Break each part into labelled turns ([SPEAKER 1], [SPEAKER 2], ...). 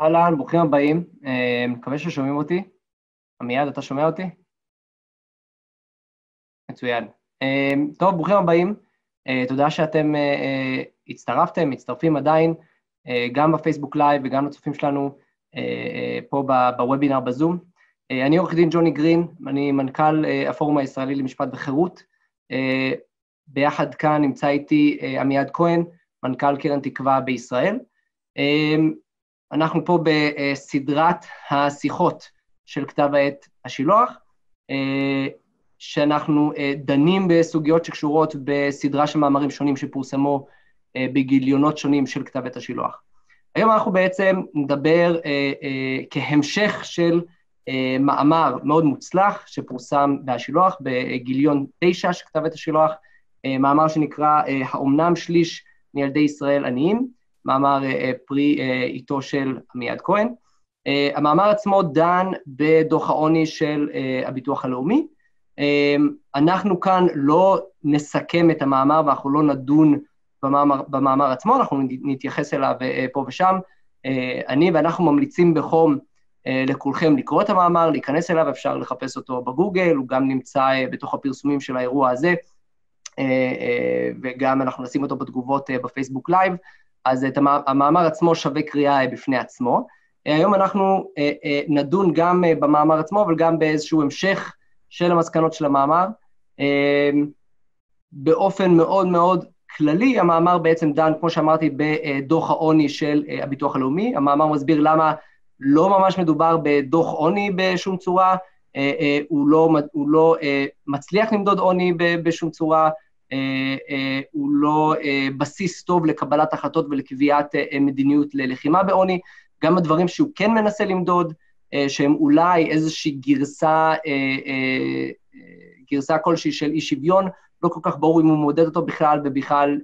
[SPEAKER 1] אהלן, ברוכים הבאים. אה, מקווה ששומעים אותי. עמיעד, אתה שומע אותי? מצוין. אה, טוב, ברוכים הבאים. אה, תודה שאתם הצטרפתם, מצטרפים עדיין, גם בפייסבוק live וגם לצופים שלנו פה בוובינר בזום. אני עורך דין ג'וני גרין, אני מנכ"ל הפורום הישראלי למשפט וחירות. ביחד כאן נמצא איתי עמיעד כהן, מנכ"ל קרן תקווה בישראל. אנחנו פה בסדרת השיחות של כתב העת השילוח, שאנחנו דנים בסוגיות שקשורות בסדרה של מאמרים שונים שפורסמו בגיליונות שונים של כתב עת השילוח. היום אנחנו בעצם נדבר כהמשך של מאמר מאוד מוצלח שפורסם בהשילוח, בגיליון 9 של כתב עת השילוח, מאמר שנקרא האומנם שליש מילדי ישראל עניים, מאמר אה, פרי אה, עיתו של עמיעד כהן. אה, המאמר עצמו דן בדוח העוני של הביטוח הלאומי. אנחנו כאן לא נסכם את המאמר ואנחנו לא נדון במאמר, במאמר עצמו, אנחנו נתייחס אליו פה ושם. אני ואנחנו ממליצים בחום לכולכם לקרוא את המאמר, להיכנס אליו, אפשר לחפש אותו בגוגל, הוא גם נמצא בתוך הפרסומים של האירוע הזה, וגם אנחנו נשים אותו בתגובות בפייסבוק live. אז את המאמר עצמו שווה קריאה בפני עצמו. היום אנחנו אה, אה, נדון גם אה, במאמר עצמו, אבל גם באיזשהו המשך של המסקנות של המאמר. באופן מאוד מאוד כללי, המאמר בעצם דן, כמו שאמרתי, בדוח העוני של הביטוח הלאומי. המאמר מסביר למה לא ממש מדובר בדוח עוני בשום צורה, הוא לא, הוא לא מצליח למדוד עוני בשום צורה, אה, אה, הוא לא אה, בסיס טוב לקבלת החלטות ולקביעת מדיניות ללחימה בעוני, גם הדברים שהוא כן מנסה למדוד, שהם אולי איזושהי גרסה, גרסה כלשהי של אי שוויון, לא כל כך ברור אם הוא מודד אותו בכלל, ובכלל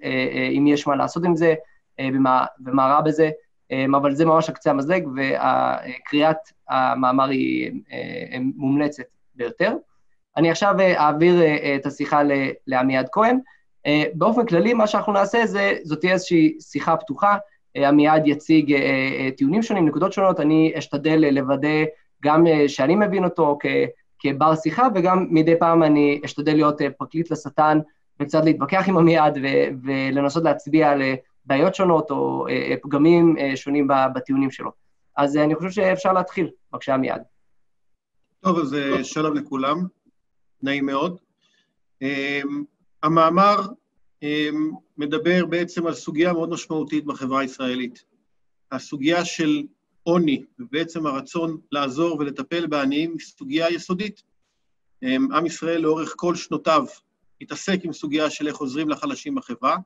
[SPEAKER 1] אם יש מה לעשות עם זה, ומה, רע בזה, אבל זה ממש על קצה המזלג, וקריאת המאמר היא מומלצת ביותר. אני עכשיו אה, אעביר אה, אה, את השיחה לעמיעד כהן. באופן כללי, מה שאנחנו נעשה זה, זאת תהיה איזושהי שיחה פתוחה, עמיעד יציג טיעונים שונים, נקודות שונות, אני אשתדל לוודא גם שאני מבין אותו כבר שיחה, וגם מדי פעם אני אשתדל להיות פרקליט לשטן, וקצת להתווכח עם עמיעד ולנסות להצביע על בעיות שונות או פגמים שונים בטיעונים שלו. אז אני חושב שאפשר להתחיל. בבקשה, עמיעד.
[SPEAKER 2] טוב, אז שלום לכולם. נעים מאוד. אמ, המאמר אמ, מדבר בעצם על סוגיה מאוד משמעותית בחברה הישראלית. הסוגיה של עוני, ובעצם הרצון לעזור ולטפל בעניים, היא סוגיה יסודית. אמ, עם ישראל לאורך כל שנותיו התעסק עם סוגיה של איך עוזרים לחלשים בחברה,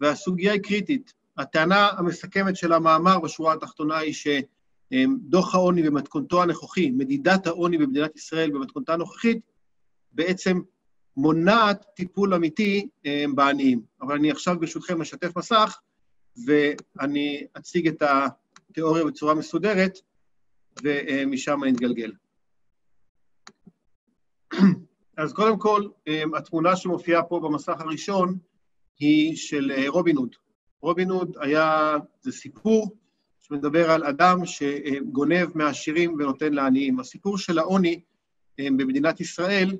[SPEAKER 2] והסוגיה היא קריטית. הטענה המסכמת של המאמר בשורה התחתונה היא שדוח העוני במתכונתו הנוכחי, מדידת העוני במדינת ישראל במתכונתה הנוכחית, בעצם מונעת טיפול אמיתי אה, בעניים. אבל אני עכשיו ברשותכם אשתף מסך, ואני אציג את התיאוריה בצורה מסודרת, ומשם אני אתגלגל. אז קודם כל, אה, התמונה שמופיעה פה במסך הראשון היא של אה, רובין הוד. רובין הוד היה, זה סיפור שמדבר על אדם שגונב מהעשירים ונותן לעניים. הסיפור של העוני במדינת ישראל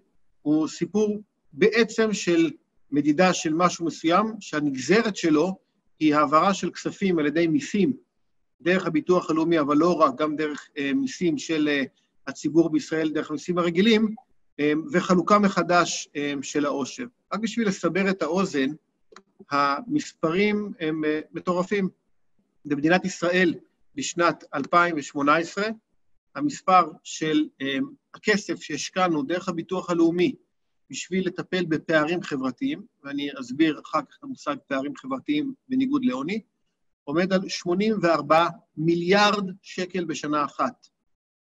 [SPEAKER 2] הוא סיפור בעצם של מדידה של משהו מסוים, שהנגזרת שלו היא העברה של כספים על ידי מיסים דרך הביטוח הלאומי, אבל לא רק, גם דרך אה, מיסים של אה, הציבור בישראל, דרך המיסים הרגילים, אה, וחלוקה מחדש אה, של העושר. רק בשביל לסבר את האוזן, המספרים הם אה, מטורפים. במדינת ישראל בשנת 2018, המספר של אה, הכסף שהשקענו דרך הביטוח הלאומי בשביל לטפל בפערים חברתיים, ואני אסביר אחר כך את המושג פערים חברתיים בניגוד לעוני, עומד על 84 מיליארד שקל בשנה אחת.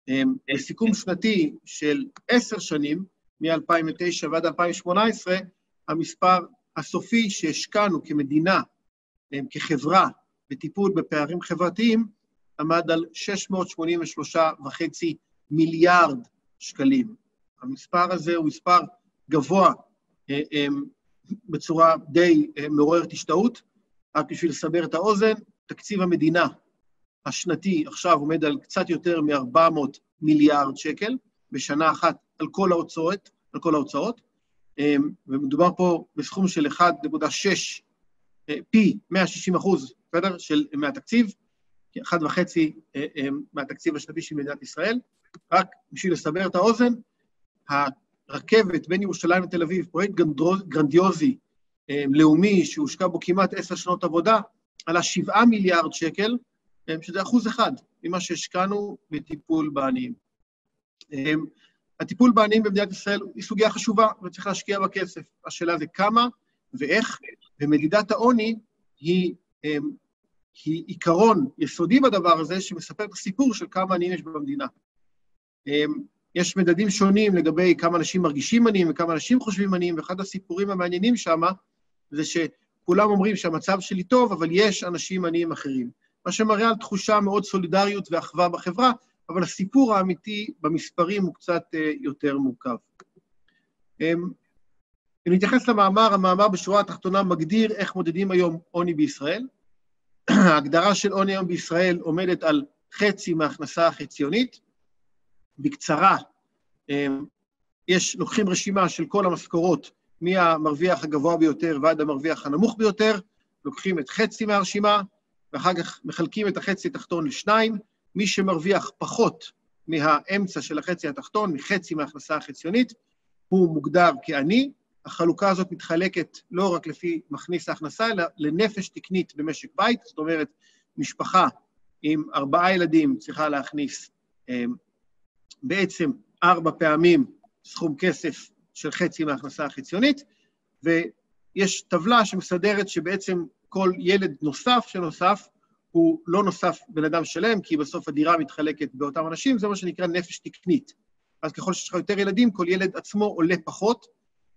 [SPEAKER 2] אה, בסיכום שנתי של עשר שנים, מ-2009 ועד 2018, המספר הסופי שהשקענו כמדינה, אה, כחברה, בטיפול בפערים חברתיים, עמד על 683.5 מיליארד שקלים. המספר הזה הוא מספר גבוה אה, אה, בצורה די אה, מעוררת השתאות. רק בשביל לסבר את האוזן, תקציב המדינה השנתי עכשיו עומד על קצת יותר מ-400 מיליארד שקל בשנה אחת על כל ההוצאות, על כל ההוצאות, ומדובר פה בסכום של 1.6 אה, פי 160 אחוז, בסדר? של, מהתקציב, אחד וחצי אה, אה, מהתקציב השנתי של מדינת ישראל. רק בשביל לסבר את האוזן, הרכבת בין ירושלים לתל אביב, פרויקט גרנדיוזי, לאומי, שהושקע בו כמעט עשר שנות עבודה, עלה שבעה מיליארד שקל, שזה אחוז אחד ממה שהשקענו בטיפול בעניים. הטיפול בעניים במדינת ישראל היא סוגיה חשובה וצריך להשקיע בה כסף. השאלה זה כמה ואיך, ומדידת העוני היא, היא עיקרון יסודי בדבר הזה שמספר את הסיפור של כמה עניים יש במדינה. אמ, יש מדדים שונים לגבי כמה אנשים מרגישים עניים וכמה אנשים חושבים עניים, ואחד הסיפורים המעניינים שם זה שכולם אומרים שהמצב שלי טוב, אבל יש אנשים עניים אחרים. מה שמראה על תחושה מאוד סולידריות ואחווה בחברה, אבל הסיפור האמיתי במספרים הוא קצת אה, יותר מורכב. אמ, אם נתייחס למאמר, המאמר בשורה התחתונה מגדיר איך מודדים היום עוני בישראל. ההגדרה של עוני היום בישראל עומדת על חצי מההכנסה החציונית. בקצרה, אמ, יש, לוקחים רשימה של כל המשכורות מהמרוויח הגבוה ביותר ועד המרוויח הנמוך ביותר, לוקחים את חצי מהרשימה, ואחר כך מחלקים את החצי התחתון לשניים, מי שמרוויח פחות מהאמצע של החצי התחתון, מחצי מההכנסה החציונית, הוא מוגדר כעני. החלוקה הזאת מתחלקת לא רק לפי מכניס ההכנסה, אלא לנפש תקנית במשק בית, זאת אומרת, משפחה עם ארבעה ילדים צריכה להכניס אה, בעצם ארבע פעמים סכום כסף של חצי מההכנסה החציונית, ויש טבלה שמסדרת שבעצם כל ילד נוסף שנוסף הוא לא נוסף בן אדם שלם, כי בסוף הדירה מתחלקת באותם אנשים, זה מה שנקרא נפש תקנית. אז ככל שיש לך יותר ילדים, כל ילד עצמו עולה פחות.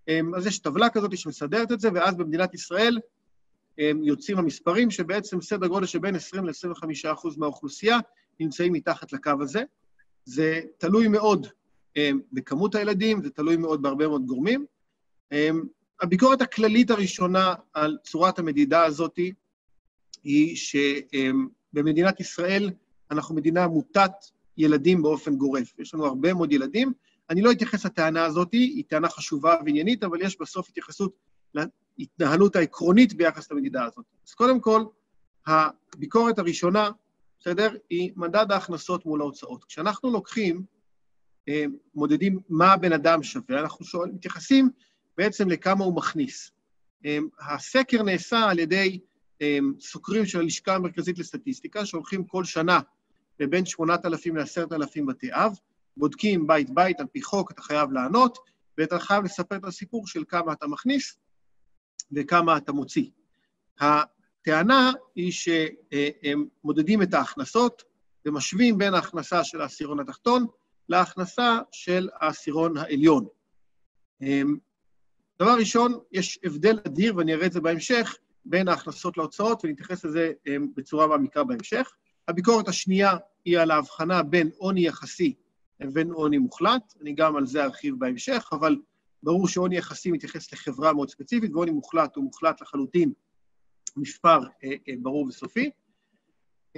[SPEAKER 2] אמ, אז יש טבלה כזאת שמסדרת את זה, ואז במדינת ישראל אמ, יוצאים המספרים שבעצם סדר גודל שבין 20 ל-25 אחוז מהאוכלוסייה נמצאים מתחת לקו הזה. זה תלוי מאוד אמ, בכמות הילדים, זה תלוי מאוד בהרבה מאוד גורמים. הביקורת הכללית הראשונה על צורת המדידה הזאת היא שבמדינת ישראל אנחנו מדינה מוטת ילדים באופן גורף. יש לנו הרבה מאוד ילדים. אני לא אתייחס לטענה הזאת, היא טענה חשובה ועניינית, אבל יש בסוף התייחסות להתנהלות העקרונית ביחס למדידה הזאת. אז קודם כל, הביקורת הראשונה, בסדר, היא מדד ההכנסות מול ההוצאות. כשאנחנו לוקחים, אה, מודדים מה הבן אדם שווה, אנחנו שואל, מתייחסים בעצם לכמה הוא מכניס. אה, הסקר נעשה על ידי אמ, סוקרים של הלשכה המרכזית לסטטיסטיקה, שהולכים כל שנה לבין 8,000 ל-10,000 בתי אב, בודקים בית-בית, על פי חוק אתה חייב לענות, ואתה חייב לספר את הסיפור של כמה אתה מכניס וכמה אתה מוציא. הטענה היא שהם מודדים את ההכנסות ומשווים בין ההכנסה של העשירון התחתון להכנסה של העשירון העליון. אמ, דבר ראשון, יש הבדל אדיר, ואני אראה את זה בהמשך, בין ההכנסות להוצאות, ונתייחס לזה אמ, בצורה מעמיקה בהמשך. הביקורת השנייה היא על ההבחנה בין עוני יחסי לבין עוני מוחלט, אני גם על זה ארחיב בהמשך, אבל ברור שעוני יחסי מתייחס לחברה מאוד ספציפית, ועוני מוחלט הוא מוחלט לחלוטין מספר אה, אה, ברור וסופי.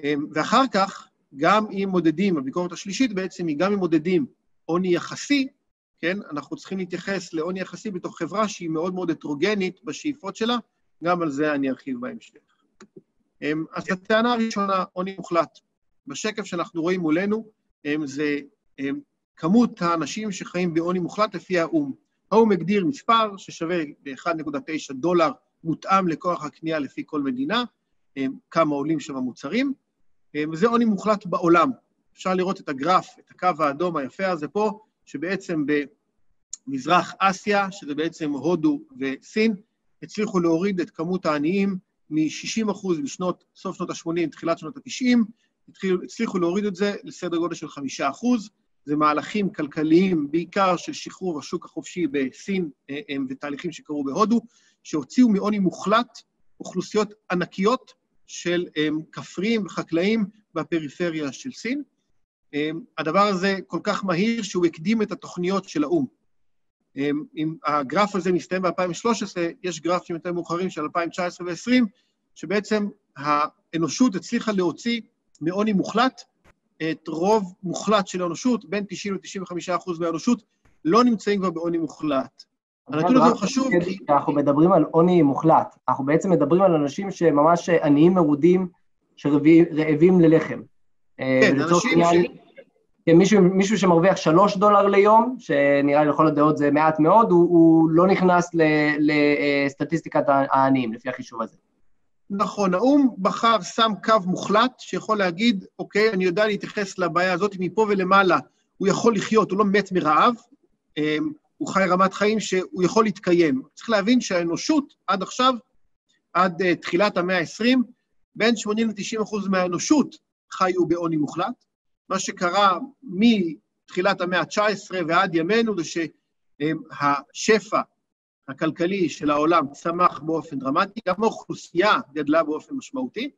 [SPEAKER 2] אה, ואחר כך, גם אם מודדים, הביקורת השלישית בעצם היא גם אם מודדים עוני יחסי, כן, אנחנו צריכים להתייחס לעוני יחסי בתוך חברה שהיא מאוד מאוד הטרוגנית בשאיפות שלה, גם על זה אני ארחיב בהמשך. אז הטענה הראשונה, עוני מוחלט. בשקף שאנחנו רואים מולנו, זה כמות האנשים שחיים בעוני מוחלט לפי האו"ם. האו"ם הגדיר מספר ששווה ב-1.9 דולר מותאם לכוח הקנייה לפי כל מדינה, כמה עולים שם המוצרים, וזה עוני מוחלט בעולם. אפשר לראות את הגרף, את הקו האדום היפה הזה פה, שבעצם במזרח אסיה, שזה בעצם הודו וסין, הצליחו להוריד את כמות העניים מ-60% בשנות, סוף שנות ה-80, תחילת שנות ה-90, הצליחו להוריד את זה לסדר גודל של 5%. זה מהלכים כלכליים, בעיקר של שחרור השוק החופשי בסין אה, אה, ותהליכים שקרו בהודו, שהוציאו מעוני מוחלט אוכלוסיות ענקיות של אה, כפריים וחקלאים בפריפריה של סין. הדבר הזה כל כך מהיר שהוא הקדים את התוכניות של האו"ם. אם אם הגרף הזה מסתיים ב-2013, יש גרפים יותר מאוחרים של 2019 ו-2020, שבעצם האנושות הצליחה להוציא מעוני מוחלט. את רוב מוחלט של האנושות, בין 90 ל-95 אחוז מהאנושות, לא נמצאים כבר בעוני מוחלט.
[SPEAKER 1] הנתון הזה הוא חשוב כי... אנחנו מדברים על עוני מוחלט. אנחנו בעצם מדברים על אנשים שממש עניים מרודים, שרעבים ללחם.
[SPEAKER 2] אה, כן, אנשים ש...
[SPEAKER 1] כן, מישהו, מישהו שמרוויח שלוש דולר ליום, שנראה לי לכל הדעות זה מעט מאוד, הוא, הוא לא נכנס לסטטיסטיקת העניים, לפי החישוב הזה.
[SPEAKER 2] נכון, האו"ם בחר, שם קו מוחלט שיכול להגיד, אוקיי, אני יודע להתייחס לבעיה הזאת מפה ולמעלה, הוא יכול לחיות, הוא לא מת מרעב, אמ, הוא חי רמת חיים שהוא יכול להתקיים. צריך להבין שהאנושות עד עכשיו, עד uh, תחילת המאה ה-20, בין 80 ל-90 אחוז מהאנושות חיו בעוני מוחלט. מה שקרה מתחילת המאה ה-19 ועד ימינו זה שהשפע הכלכלי של העולם צמח באופן דרמטי, גם האוכלוסייה גדלה באופן משמעותי,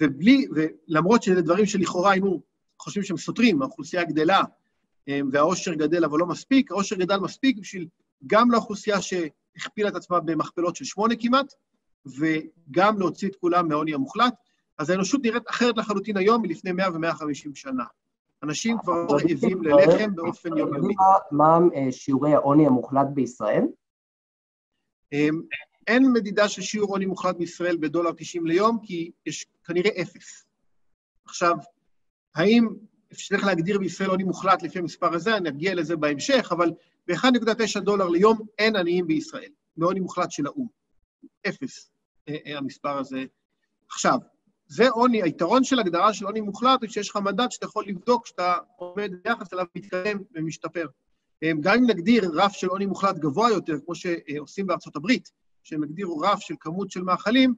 [SPEAKER 2] ובלי, ולמרות שזה דברים שלכאורה היינו חושבים שהם סותרים, האוכלוסייה גדלה אה, והעושר גדל אבל לא מספיק, העושר גדל מספיק בשביל גם לאוכלוסייה שהכפילה את עצמה במכפלות של שמונה כמעט, וגם להוציא את כולם מהעוני המוחלט. אז האנושות נראית אחרת לחלוטין היום מלפני 100 ו-150 שנה. אנשים כבר רעבים ללחם באופן יומיומי.
[SPEAKER 1] מה אה, שיעורי העוני המוחלט בישראל?
[SPEAKER 2] אמ, אין מדידה של שיעור עוני מוחלט בישראל בדולר 90 ליום, כי יש כנראה אפס. עכשיו, האם צריך להגדיר בישראל עוני מוחלט לפי המספר הזה, אני אגיע לזה בהמשך, אבל ב-1.9 דולר ליום אין עניים בישראל, מעוני מוחלט של האו"ם. אפס אה, אה, המספר הזה. עכשיו, זה עוני, היתרון של הגדרה של עוני מוחלט הוא שיש לך מדד שאתה יכול לבדוק שאתה עומד ביחס אליו מתקדם ומשתפר. גם אם נגדיר רף של עוני מוחלט גבוה יותר, כמו שעושים בארצות הברית, שהם הגדירו רף של כמות של מאכלים,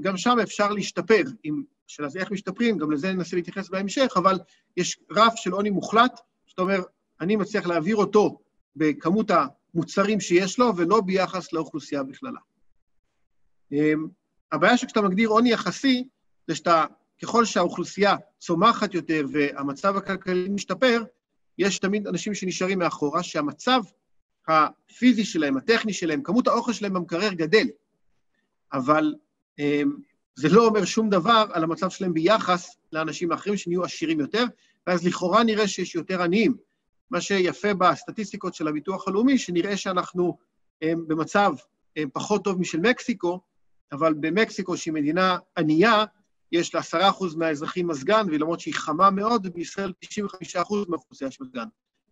[SPEAKER 2] גם שם אפשר להשתפר. עם שאלה זה איך משתפרים, גם לזה ננסה להתייחס בהמשך, אבל יש רף של עוני מוחלט, זאת אומרת, אני מצליח להעביר אותו בכמות המוצרים שיש לו, ולא ביחס לאוכלוסייה בכללה. הבעיה שכשאתה מגדיר עוני יחסי, זה שאתה, ככל שהאוכלוסייה צומחת יותר והמצב הכלכלי משתפר, יש תמיד אנשים שנשארים מאחורה, שהמצב הפיזי שלהם, הטכני שלהם, כמות האוכל שלהם במקרר גדל, אבל אמ, זה לא אומר שום דבר על המצב שלהם ביחס לאנשים האחרים שנהיו עשירים יותר, ואז לכאורה נראה שיש יותר עניים. מה שיפה בסטטיסטיקות של הביטוח הלאומי, שנראה שאנחנו הם, במצב הם, פחות טוב משל מקסיקו, אבל במקסיקו, שהיא מדינה ענייה, יש לעשרה אחוז מהאזרחים מזגן, ולמרות שהיא חמה מאוד, בישראל 95 אחוז מהאוכלוסייה יש מזגן.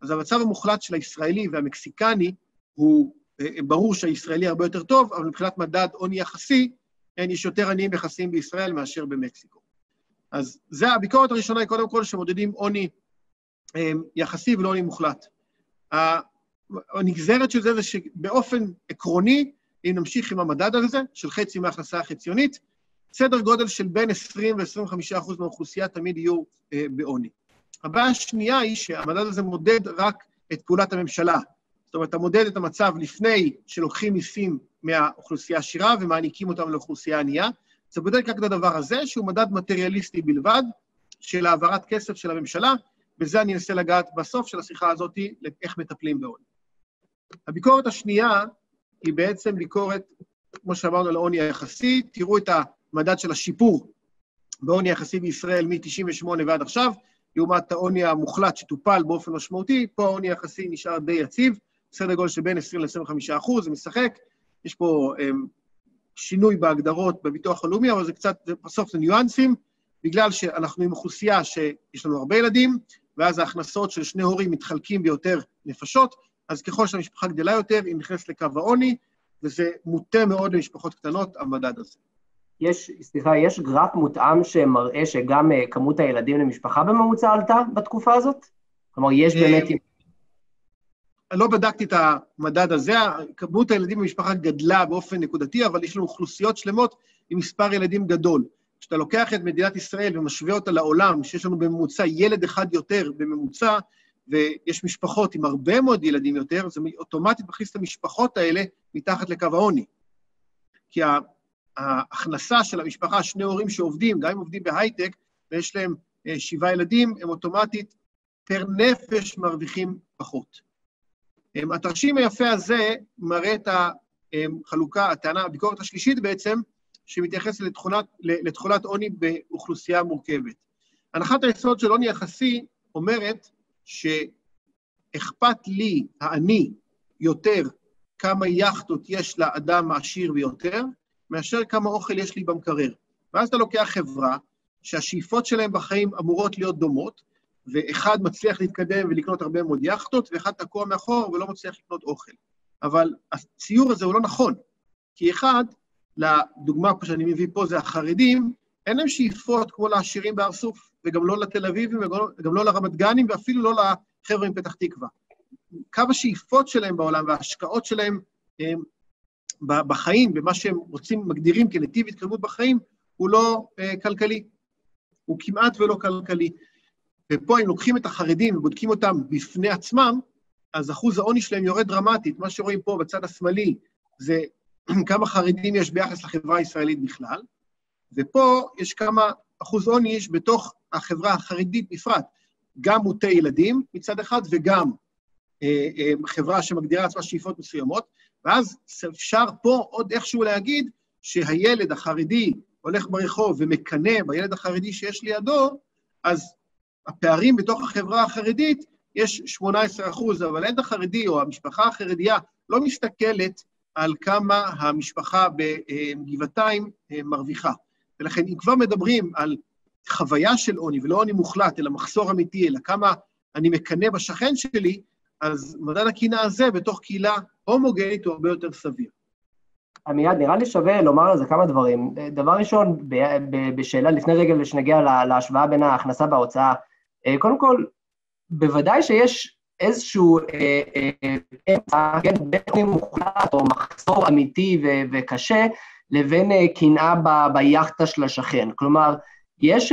[SPEAKER 2] אז המצב המוחלט של הישראלי והמקסיקני הוא, אה, ברור שהישראלי הרבה יותר טוב, אבל מבחינת מדד עוני יחסי, יש יותר עניים יחסיים בישראל מאשר במקסיקו. אז זה הביקורת הראשונה היא קודם כל שמודדים עוני אה, יחסי ולא עוני מוחלט. הנגזרת של זה זה שבאופן עקרוני, אם נמשיך עם המדד הזה, של חצי מההכנסה החציונית, סדר גודל של בין 20 ל-25 אחוז מהאוכלוסייה תמיד יהיו אה, בעוני. הבעיה השנייה היא שהמדד הזה מודד רק את פעולת הממשלה. זאת אומרת, אתה מודד את המצב לפני שלוקחים מיסים מהאוכלוסייה העשירה ומעניקים אותם לאוכלוסייה ענייה. זה בודק רק את הדבר הזה, שהוא מדד מטריאליסטי בלבד, של העברת כסף של הממשלה, בזה אני אנסה לגעת בסוף של השיחה הזאת, לאיך מטפלים בעוני. הביקורת השנייה היא בעצם ביקורת, כמו שאמרנו, על העוני היחסי. תראו את המדד של השיפור בעוני היחסי בישראל מ-98 ועד עכשיו, לעומת העוני המוחלט שטופל באופן משמעותי, פה העוני היחסי נשאר די יציב, סדר גודל של בין 20 ל-25 אחוז, זה משחק. יש פה um, שינוי בהגדרות בביטוח הלאומי, אבל זה קצת, בסוף זה ניואנסים, בגלל שאנחנו עם אוכלוסייה שיש לנו הרבה ילדים, ואז ההכנסות של שני הורים מתחלקים ביותר נפשות, אז ככל שהמשפחה גדלה יותר, היא נכנסת לקו העוני, וזה מוטה מאוד למשפחות קטנות, המדד הזה.
[SPEAKER 1] יש, סליחה, יש גרף מותאם שמראה שגם uh, כמות הילדים למשפחה בממוצע עלתה בתקופה הזאת? כלומר, יש באמת...
[SPEAKER 2] לא בדקתי את המדד הזה, כמות הילדים במשפחה גדלה באופן נקודתי, אבל יש לנו אוכלוסיות שלמות עם מספר ילדים גדול. כשאתה לוקח את מדינת ישראל ומשווה אותה לעולם, שיש לנו בממוצע ילד אחד יותר בממוצע, ויש משפחות עם הרבה מאוד ילדים יותר, זה אוטומטית מכניס את המשפחות האלה מתחת לקו העוני. כי ההכנסה של המשפחה, שני הורים שעובדים, גם אם עובדים בהייטק, ויש להם אה, שבעה ילדים, הם אוטומטית פר נפש מרוויחים פחות. אה, התרשים היפה הזה מראה את החלוקה, אה, הטענה, הביקורת השלישית בעצם, שמתייחסת לתכולת, לתכולת עוני באוכלוסייה מורכבת. הנחת היסוד של עוני יחסי אומרת שאכפת לי, האני, יותר כמה יכטות יש לאדם העשיר ביותר, מאשר כמה אוכל יש לי במקרר. ואז אתה לוקח חברה שהשאיפות שלהם בחיים אמורות להיות דומות, ואחד מצליח להתקדם ולקנות הרבה מאוד יכטות, ואחד תקוע מאחור ולא מצליח לקנות אוכל. אבל הציור הזה הוא לא נכון, כי אחד, לדוגמה פה שאני מביא פה, זה החרדים, אין להם שאיפות כמו לעשירים בהר סוף, וגם לא לתל אביבים, וגם לא לרמת גנים, ואפילו לא לחבר'ה מפתח תקווה. קו השאיפות שלהם בעולם וההשקעות שלהם הם, בחיים, במה שהם רוצים, מגדירים כנתיב התקדמות בחיים, הוא לא uh, כלכלי. הוא כמעט ולא כלכלי. ופה, אם לוקחים את החרדים ובודקים אותם בפני עצמם, אז אחוז העוני שלהם יורד דרמטית. מה שרואים פה בצד השמאלי זה כמה חרדים יש ביחס לחברה הישראלית בכלל, ופה יש כמה אחוז עוני יש בתוך החברה החרדית בפרט, גם מוטי ילדים מצד אחד וגם אה, אה, חברה שמגדירה לעצמה שאיפות מסוימות, ואז אפשר פה עוד איכשהו להגיד שהילד החרדי הולך ברחוב ומקנא בילד החרדי שיש לידו, אז הפערים בתוך החברה החרדית יש 18 אחוז, אבל הילד החרדי או המשפחה החרדיה לא מסתכלת על כמה המשפחה בגבעתיים אה, מרוויחה. ולכן אם כבר מדברים על חוויה של עוני, ולא עוני מוחלט, אלא מחסור אמיתי, אלא כמה אני מקנא בשכן שלי, אז מדד הקנאה הזה בתוך קהילה הומוגנית הוא הרבה יותר סביר.
[SPEAKER 1] עמיעד, נראה לי שווה לומר על זה כמה דברים. דבר ראשון, בשאלה, לפני רגע שנגיע להשוואה בין ההכנסה וההוצאה, אה, קודם כל, בוודאי שיש איזשהו אה, אה, אמצע, כן, בין מוחלט או מחסור אמיתי וקשה, לבין קנאה ביאכטה של השכן. כלומר, יש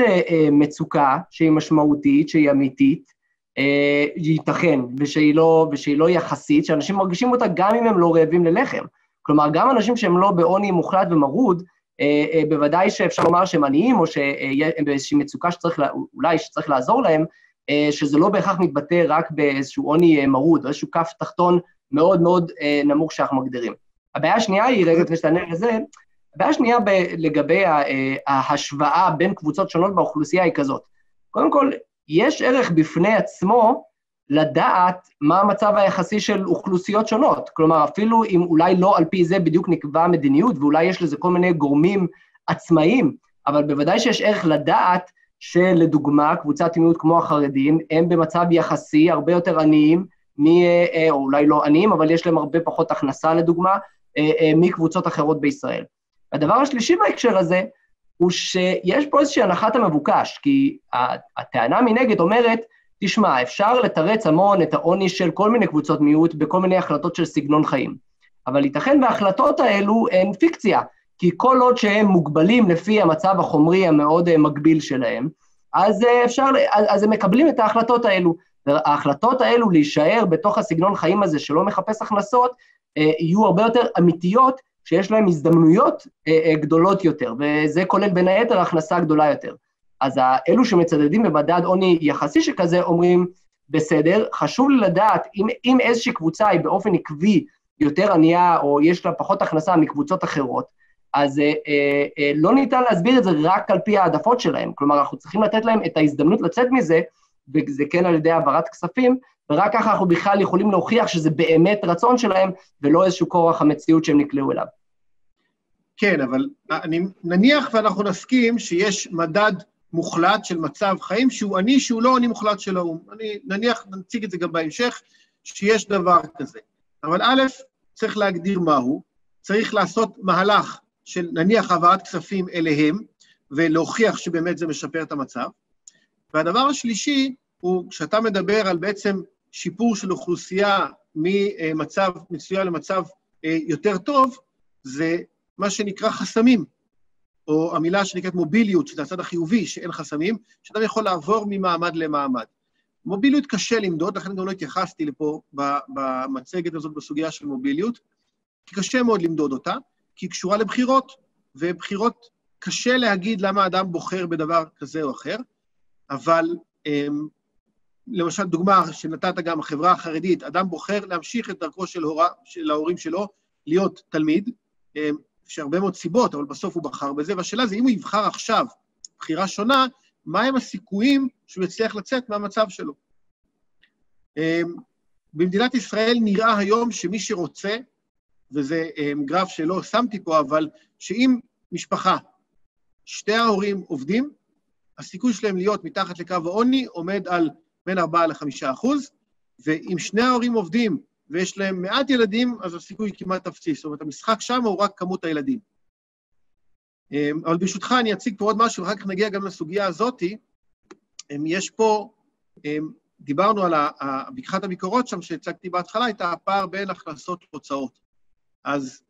[SPEAKER 1] מצוקה שהיא משמעותית, שהיא אמיתית, ייתכן, ושהיא לא, ושהיא לא יחסית, שאנשים מרגישים אותה גם אם הם לא רעבים ללחם. כלומר, גם אנשים שהם לא בעוני מוחלט ומרוד, אה, אה, בוודאי שאפשר לומר שהם עניים, או שהם באיזושהי מצוקה שצריך, אולי שצריך לעזור להם, אה, שזה לא בהכרח מתבטא רק באיזשהו עוני מרוד, או איזשהו כף תחתון מאוד מאוד נמוך שאנחנו מגדירים. הבעיה השנייה היא, רגע לפני שתענה לזה, הבעיה השנייה לגבי ההשוואה בין קבוצות שונות באוכלוסייה היא כזאת. קודם כל, יש ערך בפני עצמו לדעת מה המצב היחסי של אוכלוסיות שונות. כלומר, אפילו אם אולי לא על פי זה בדיוק נקבע מדיניות, ואולי יש לזה כל מיני גורמים עצמאיים, אבל בוודאי שיש ערך לדעת שלדוגמה, קבוצת מיעוט כמו החרדים, הם במצב יחסי הרבה יותר עניים, מ, אה, או אולי לא עניים, אבל יש להם הרבה פחות הכנסה לדוגמה, אה, אה, מקבוצות אחרות בישראל. הדבר השלישי בהקשר הזה, הוא שיש פה איזושהי הנחת המבוקש, כי הטענה מנגד אומרת, תשמע, אפשר לתרץ המון את העוני של כל מיני קבוצות מיעוט בכל מיני החלטות של סגנון חיים. אבל ייתכן וההחלטות האלו הן פיקציה, כי כל עוד שהם מוגבלים לפי המצב החומרי המאוד אה, מגביל שלהם, אז אה, אפשר, אז הם מקבלים את ההחלטות האלו. וההחלטות האלו להישאר בתוך הסגנון חיים הזה שלא מחפש הכנסות, אה, יהיו הרבה יותר אמיתיות, שיש להם הזדמנויות גדולות יותר, וזה כולל בין היתר הכנסה גדולה יותר. אז אלו שמצדדים במדד עוני יחסי שכזה אומרים, בסדר, חשוב לי לדעת אם, אם איזושהי קבוצה היא באופן עקבי יותר ענייה או יש לה פחות הכנסה מקבוצות אחרות, אז אה, אה, אה, לא ניתן להסביר את זה רק על פי העדפות שלהם. כלומר, אנחנו צריכים לתת להם את ההזדמנות לצאת מזה, וזה כן על ידי העברת כספים, ורק ככה אנחנו בכלל יכולים להוכיח שזה באמת רצון שלהם, ולא איזשהו כורח המציאות שהם נקלעו אליו.
[SPEAKER 2] כן, אבל אני, נניח ואנחנו נסכים שיש מדד מוחלט של מצב חיים שהוא עני, שהוא לא עני מוחלט של האו"ם. אני נניח, נציג את זה גם בהמשך, שיש דבר כזה. אבל א', צריך להגדיר מהו, צריך לעשות מהלך של נניח העברת כספים אליהם, ולהוכיח שבאמת זה משפר את המצב. והדבר השלישי הוא, כשאתה מדבר על בעצם שיפור של אוכלוסייה ממצב מצוין למצב אה, יותר טוב, זה מה שנקרא חסמים. או המילה שנקראת מוביליות, שזה הצד החיובי, שאין חסמים, שאדם יכול לעבור ממעמד למעמד. מוביליות קשה למדוד, לכן גם לא התייחסתי לפה במצגת הזאת בסוגיה של מוביליות, כי קשה מאוד למדוד אותה, כי היא קשורה לבחירות, ובחירות, קשה להגיד למה אדם בוחר בדבר כזה או אחר, אבל אמ, למשל, דוגמה שנתת גם, החברה החרדית, אדם בוחר להמשיך את דרכו של, הורה, של ההורים שלו להיות תלמיד, אמ, יש הרבה מאוד סיבות, אבל בסוף הוא בחר בזה, והשאלה זה אם הוא יבחר עכשיו בחירה שונה, מהם הסיכויים שהוא יצליח לצאת מהמצב שלו. אמ, במדינת ישראל נראה היום שמי שרוצה, וזה אמ, גרף שלא שמתי פה, אבל שאם משפחה, שתי ההורים עובדים, הסיכוי שלהם להיות מתחת לקו העוני עומד על בין 4 ל-5 אחוז, ואם שני ההורים עובדים ויש להם מעט ילדים, אז הסיכוי כמעט אפסי. זאת אומרת, המשחק שם הוא רק כמות הילדים. אמ, אבל ברשותך, אני אציג פה עוד משהו, ואחר כך נגיע גם לסוגיה הזאתי. אמ, יש פה, אמ, דיברנו על בקחת הביקורות שם, שהצגתי בהתחלה, את הפער בין הכנסות להוצאות. אז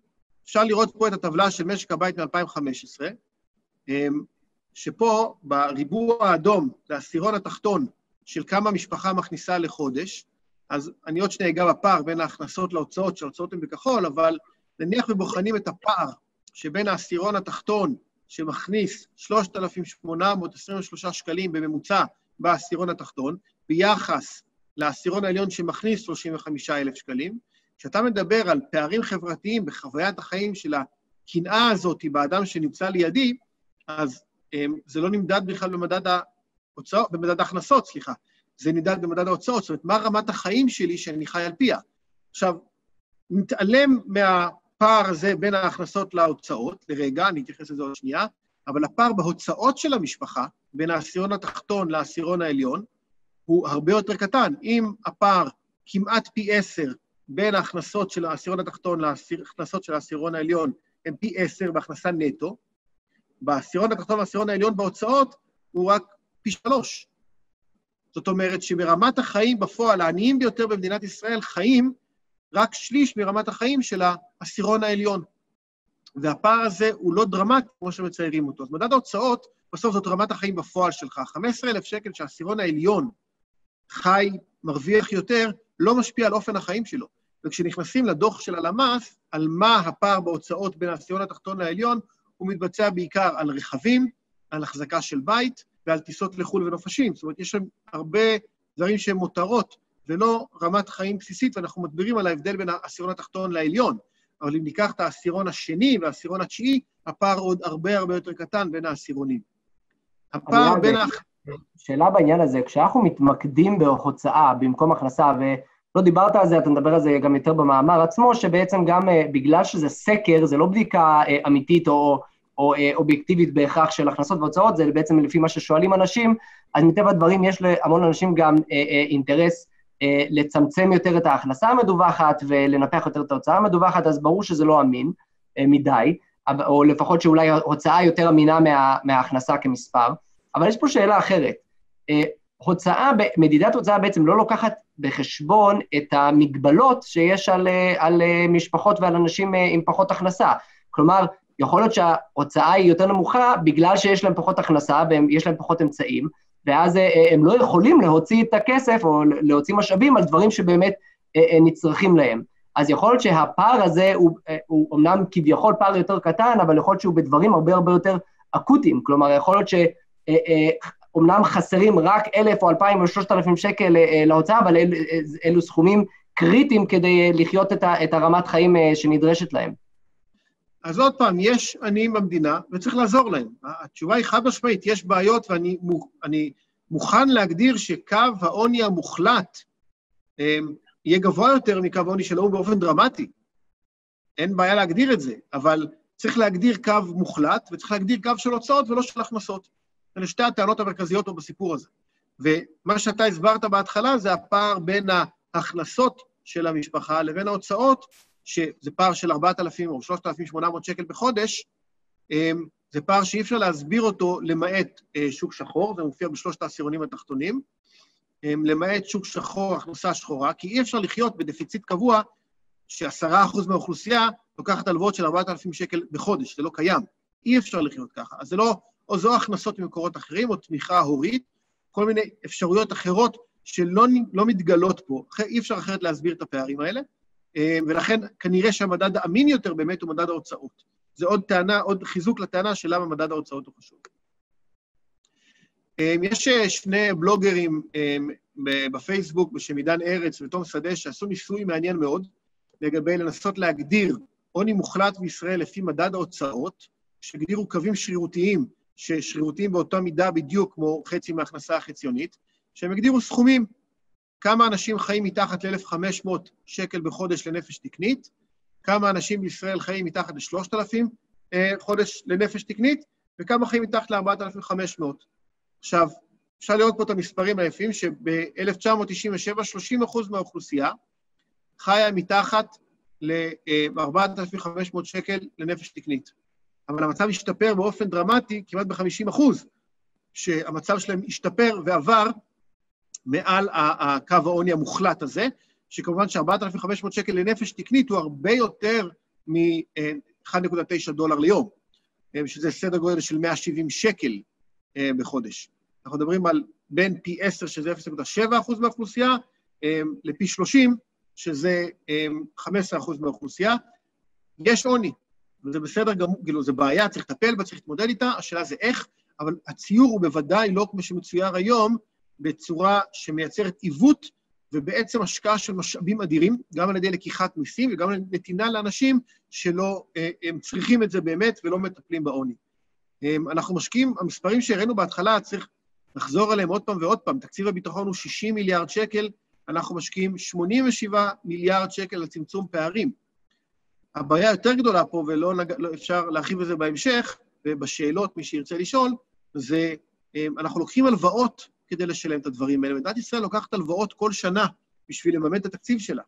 [SPEAKER 2] אפשר לראות פה את הטבלה של משק הבית מ-2015, שפה, בריבוע האדום, זה העשירון התחתון של כמה משפחה מכניסה לחודש, אז אני עוד שנייה אגע בפער בין ההכנסות להוצאות, שההוצאות הן בכחול, אבל נניח ובוחנים את הפער שבין העשירון התחתון, שמכניס 3,823 שקלים בממוצע בעשירון התחתון, ביחס לעשירון העליון שמכניס 35,000 שקלים. כשאתה מדבר על פערים חברתיים בחוויית החיים של הקנאה הזאת באדם שנמצא לידי, אז הם, אמ, זה לא נמדד בכלל במדד ההוצאות, במדד ההכנסות, סליחה, זה נמדד במדד ההוצאות, זאת אומרת, מה רמת החיים שלי שאני חי על פיה. עכשיו, נתעלם מה... הפער הזה בין ההכנסות להוצאות, לרגע, אני אתייחס לזה עוד שנייה, אבל הפער בהוצאות של המשפחה, בין העשירון התחתון לעשירון העליון, הוא הרבה יותר קטן. אם הפער כמעט פי עשר בין ההכנסות של העשירון התחתון להכנסות של העשירון העליון הם פי עשר בהכנסה נטו, בעשירון התחתון והעשירון העליון בהוצאות הוא רק פי שלוש. זאת אומרת שברמת החיים בפועל, העניים ביותר במדינת ישראל חיים רק שליש מרמת החיים של העשירון העליון. והפער הזה הוא לא דרמטי כמו שמציירים אותו. אז מדד ההוצאות, בסוף זאת רמת החיים בפועל שלך. 15,000 שקל שהעשירון העליון חי, מרוויח יותר, לא משפיע על אופן החיים שלו. וכשנכנסים לדוח של הלמ"ס, על מה הפער בהוצאות בין העשירון התחתון לעליון, הוא מתבצע בעיקר על רכבים, על החזקה של בית ועל טיסות לחו"ל ונופשים. זאת אומרת, יש שם הרבה דברים שהם מותרות ולא רמת חיים בסיסית, ואנחנו מדברים על ההבדל בין העשירון התחתון לעליון. אבל אם ניקח את העשירון השני והעשירון התשיעי, הפער עוד הרבה הרבה יותר קטן בין העשירונים.
[SPEAKER 1] הפער בין ה... שאלה בעניין הזה, כשאנחנו מתמקדים בהוצאה במקום הכנסה, ולא דיברת על זה, אתה מדבר על זה גם יותר במאמר עצמו, שבעצם גם uh, בגלל שזה סקר, זה לא בדיקה uh, אמיתית או, או uh, אובייקטיבית בהכרח של הכנסות והוצאות, זה בעצם לפי מה ששואלים אנשים, אז מטבע הדברים יש להמון אנשים גם uh, uh, אינטרס אה, לצמצם יותר את ההכנסה המדווחת ולנפח יותר את ההוצאה המדווחת, אז ברור שזה לא אמין אה, מדי, או לפחות שאולי הוצאה יותר אמינה מה, מההכנסה כמספר. אבל יש פה שאלה אחרת. אה, הוצאה, מדידת הוצאה בעצם לא לוקחת בחשבון את המגבלות שיש על, על משפחות ועל אנשים עם פחות הכנסה. כלומר, יכול להיות שההוצאה היא יותר נמוכה בגלל שיש להם פחות הכנסה ויש להם פחות אמצעים, ואז אה, אה, הם לא יכולים להוציא את הכסף או להוציא משאבים על דברים שבאמת אה, נצרכים להם. אז יכול להיות שהפער הזה הוא, הוא אמנם כביכול פער יותר קטן, אבל יכול להיות שהוא בדברים הרבה הרבה יותר אקוטיים. כלומר, יכול להיות שאומנם חסרים רק אלף או אלפיים או שלושת אלפים שקל להוצאה, אבל אל, אלו סכומים קריטיים כדי לחיות את הרמת חיים שנדרשת להם.
[SPEAKER 2] אז עוד פעם, יש עניים במדינה וצריך לעזור להם. התשובה היא חד משמעית, יש בעיות ואני מוכן להגדיר שקו העוני המוחלט אמ, יהיה גבוה יותר מקו העוני של האו"ם באופן דרמטי. אין בעיה להגדיר את זה, אבל צריך להגדיר קו מוחלט וצריך להגדיר קו של הוצאות ולא של הכנסות. אלה שתי הטענות המרכזיות פה בסיפור הזה. ומה שאתה הסברת בהתחלה זה הפער בין ההכנסות של המשפחה לבין ההוצאות שזה פער של 4,000 או 3,800 שקל בחודש, אמ, זה פער שאי אפשר להסביר אותו למעט אה, שוק שחור, זה מופיע בשלושת העשירונים התחתונים, אמ, למעט שוק שחור, הכנסה שחורה, כי אי אפשר לחיות בדפיציט קבוע שעשרה אחוז מהאוכלוסייה לוקחת הלוואות של 4,000 שקל בחודש, זה לא קיים. אי אפשר לחיות ככה. אז זה לא, או זו הכנסות ממקורות אחרים, או תמיכה הורית, כל מיני אפשרויות אחרות שלא לא מתגלות פה. אי אפשר אחרת להסביר את הפערים האלה. אה, ולכן כנראה שהמדד האמין יותר באמת הוא מדד ההוצאות. זה עוד טענה, עוד חיזוק לטענה של למה מדד ההוצאות הוא חשוב. אה, יש אה, שני בלוגרים בפייסבוק בשם עידן ארץ ותום שדה שעשו ניסוי מעניין מאוד לגבי לנסות להגדיר עוני מוחלט בישראל לפי מדד ההוצאות, שהגדירו קווים שרירותיים ששרירותיים באותה מידה בדיוק כמו חצי מההכנסה החציונית, שהם הגדירו סכומים, כמה אנשים חיים מתחת ל-1,500 שקל בחודש לנפש תקנית, כמה אנשים בישראל חיים מתחת ל-3,000 אה, חודש לנפש תקנית, וכמה חיים מתחת ל-4,500. עכשיו, אפשר לראות פה את המספרים היפים, שב-1997 30 מהאוכלוסייה חיה מתחת ל-4,500 שקל לנפש תקנית. אבל המצב השתפר באופן דרמטי, כמעט ב-50 אחוז, שהמצב שלהם השתפר ועבר מעל הקו העוני המוחלט הזה, שכמובן ש-4,500 שקל לנפש תקנית הוא הרבה יותר מ-1.9 דולר ליום, שזה סדר גודל של 170 שקל אה, בחודש. אנחנו מדברים על בין פי 10, שזה 0.7 אחוז מהאוכלוסייה, אה, לפי 30, שזה 15 אה, אחוז מהאוכלוסייה. יש עוני, וזה בסדר גמור, כאילו, זו בעיה, צריך לטפל בה, צריך להתמודד איתה, השאלה זה איך, אבל הציור הוא בוודאי לא כמו שמצויר היום, בצורה שמייצרת עיוות ובעצם השקעה של משאבים אדירים, גם על ידי לקיחת מיסים וגם על נתינה לאנשים שלא, אה, הם צריכים את זה באמת ולא מטפלים בעוני. אנחנו משקיעים, המספרים שהראינו בהתחלה, צריך לחזור עליהם עוד פעם ועוד פעם. תקציב הביטחון הוא 60 מיליארד שקל, אנחנו משקיעים 87 מיליארד שקל לצמצום פערים. הבעיה היותר גדולה פה, ולא נג... לא אפשר להרחיב בזה בהמשך, ובשאלות, מי שירצה לשאול, זה אנחנו לוקחים הלוואות כדי לשלם את הדברים האלה. מדינת ישראל לוקחת הלוואות כל שנה בשביל לממן את התקציב שלה,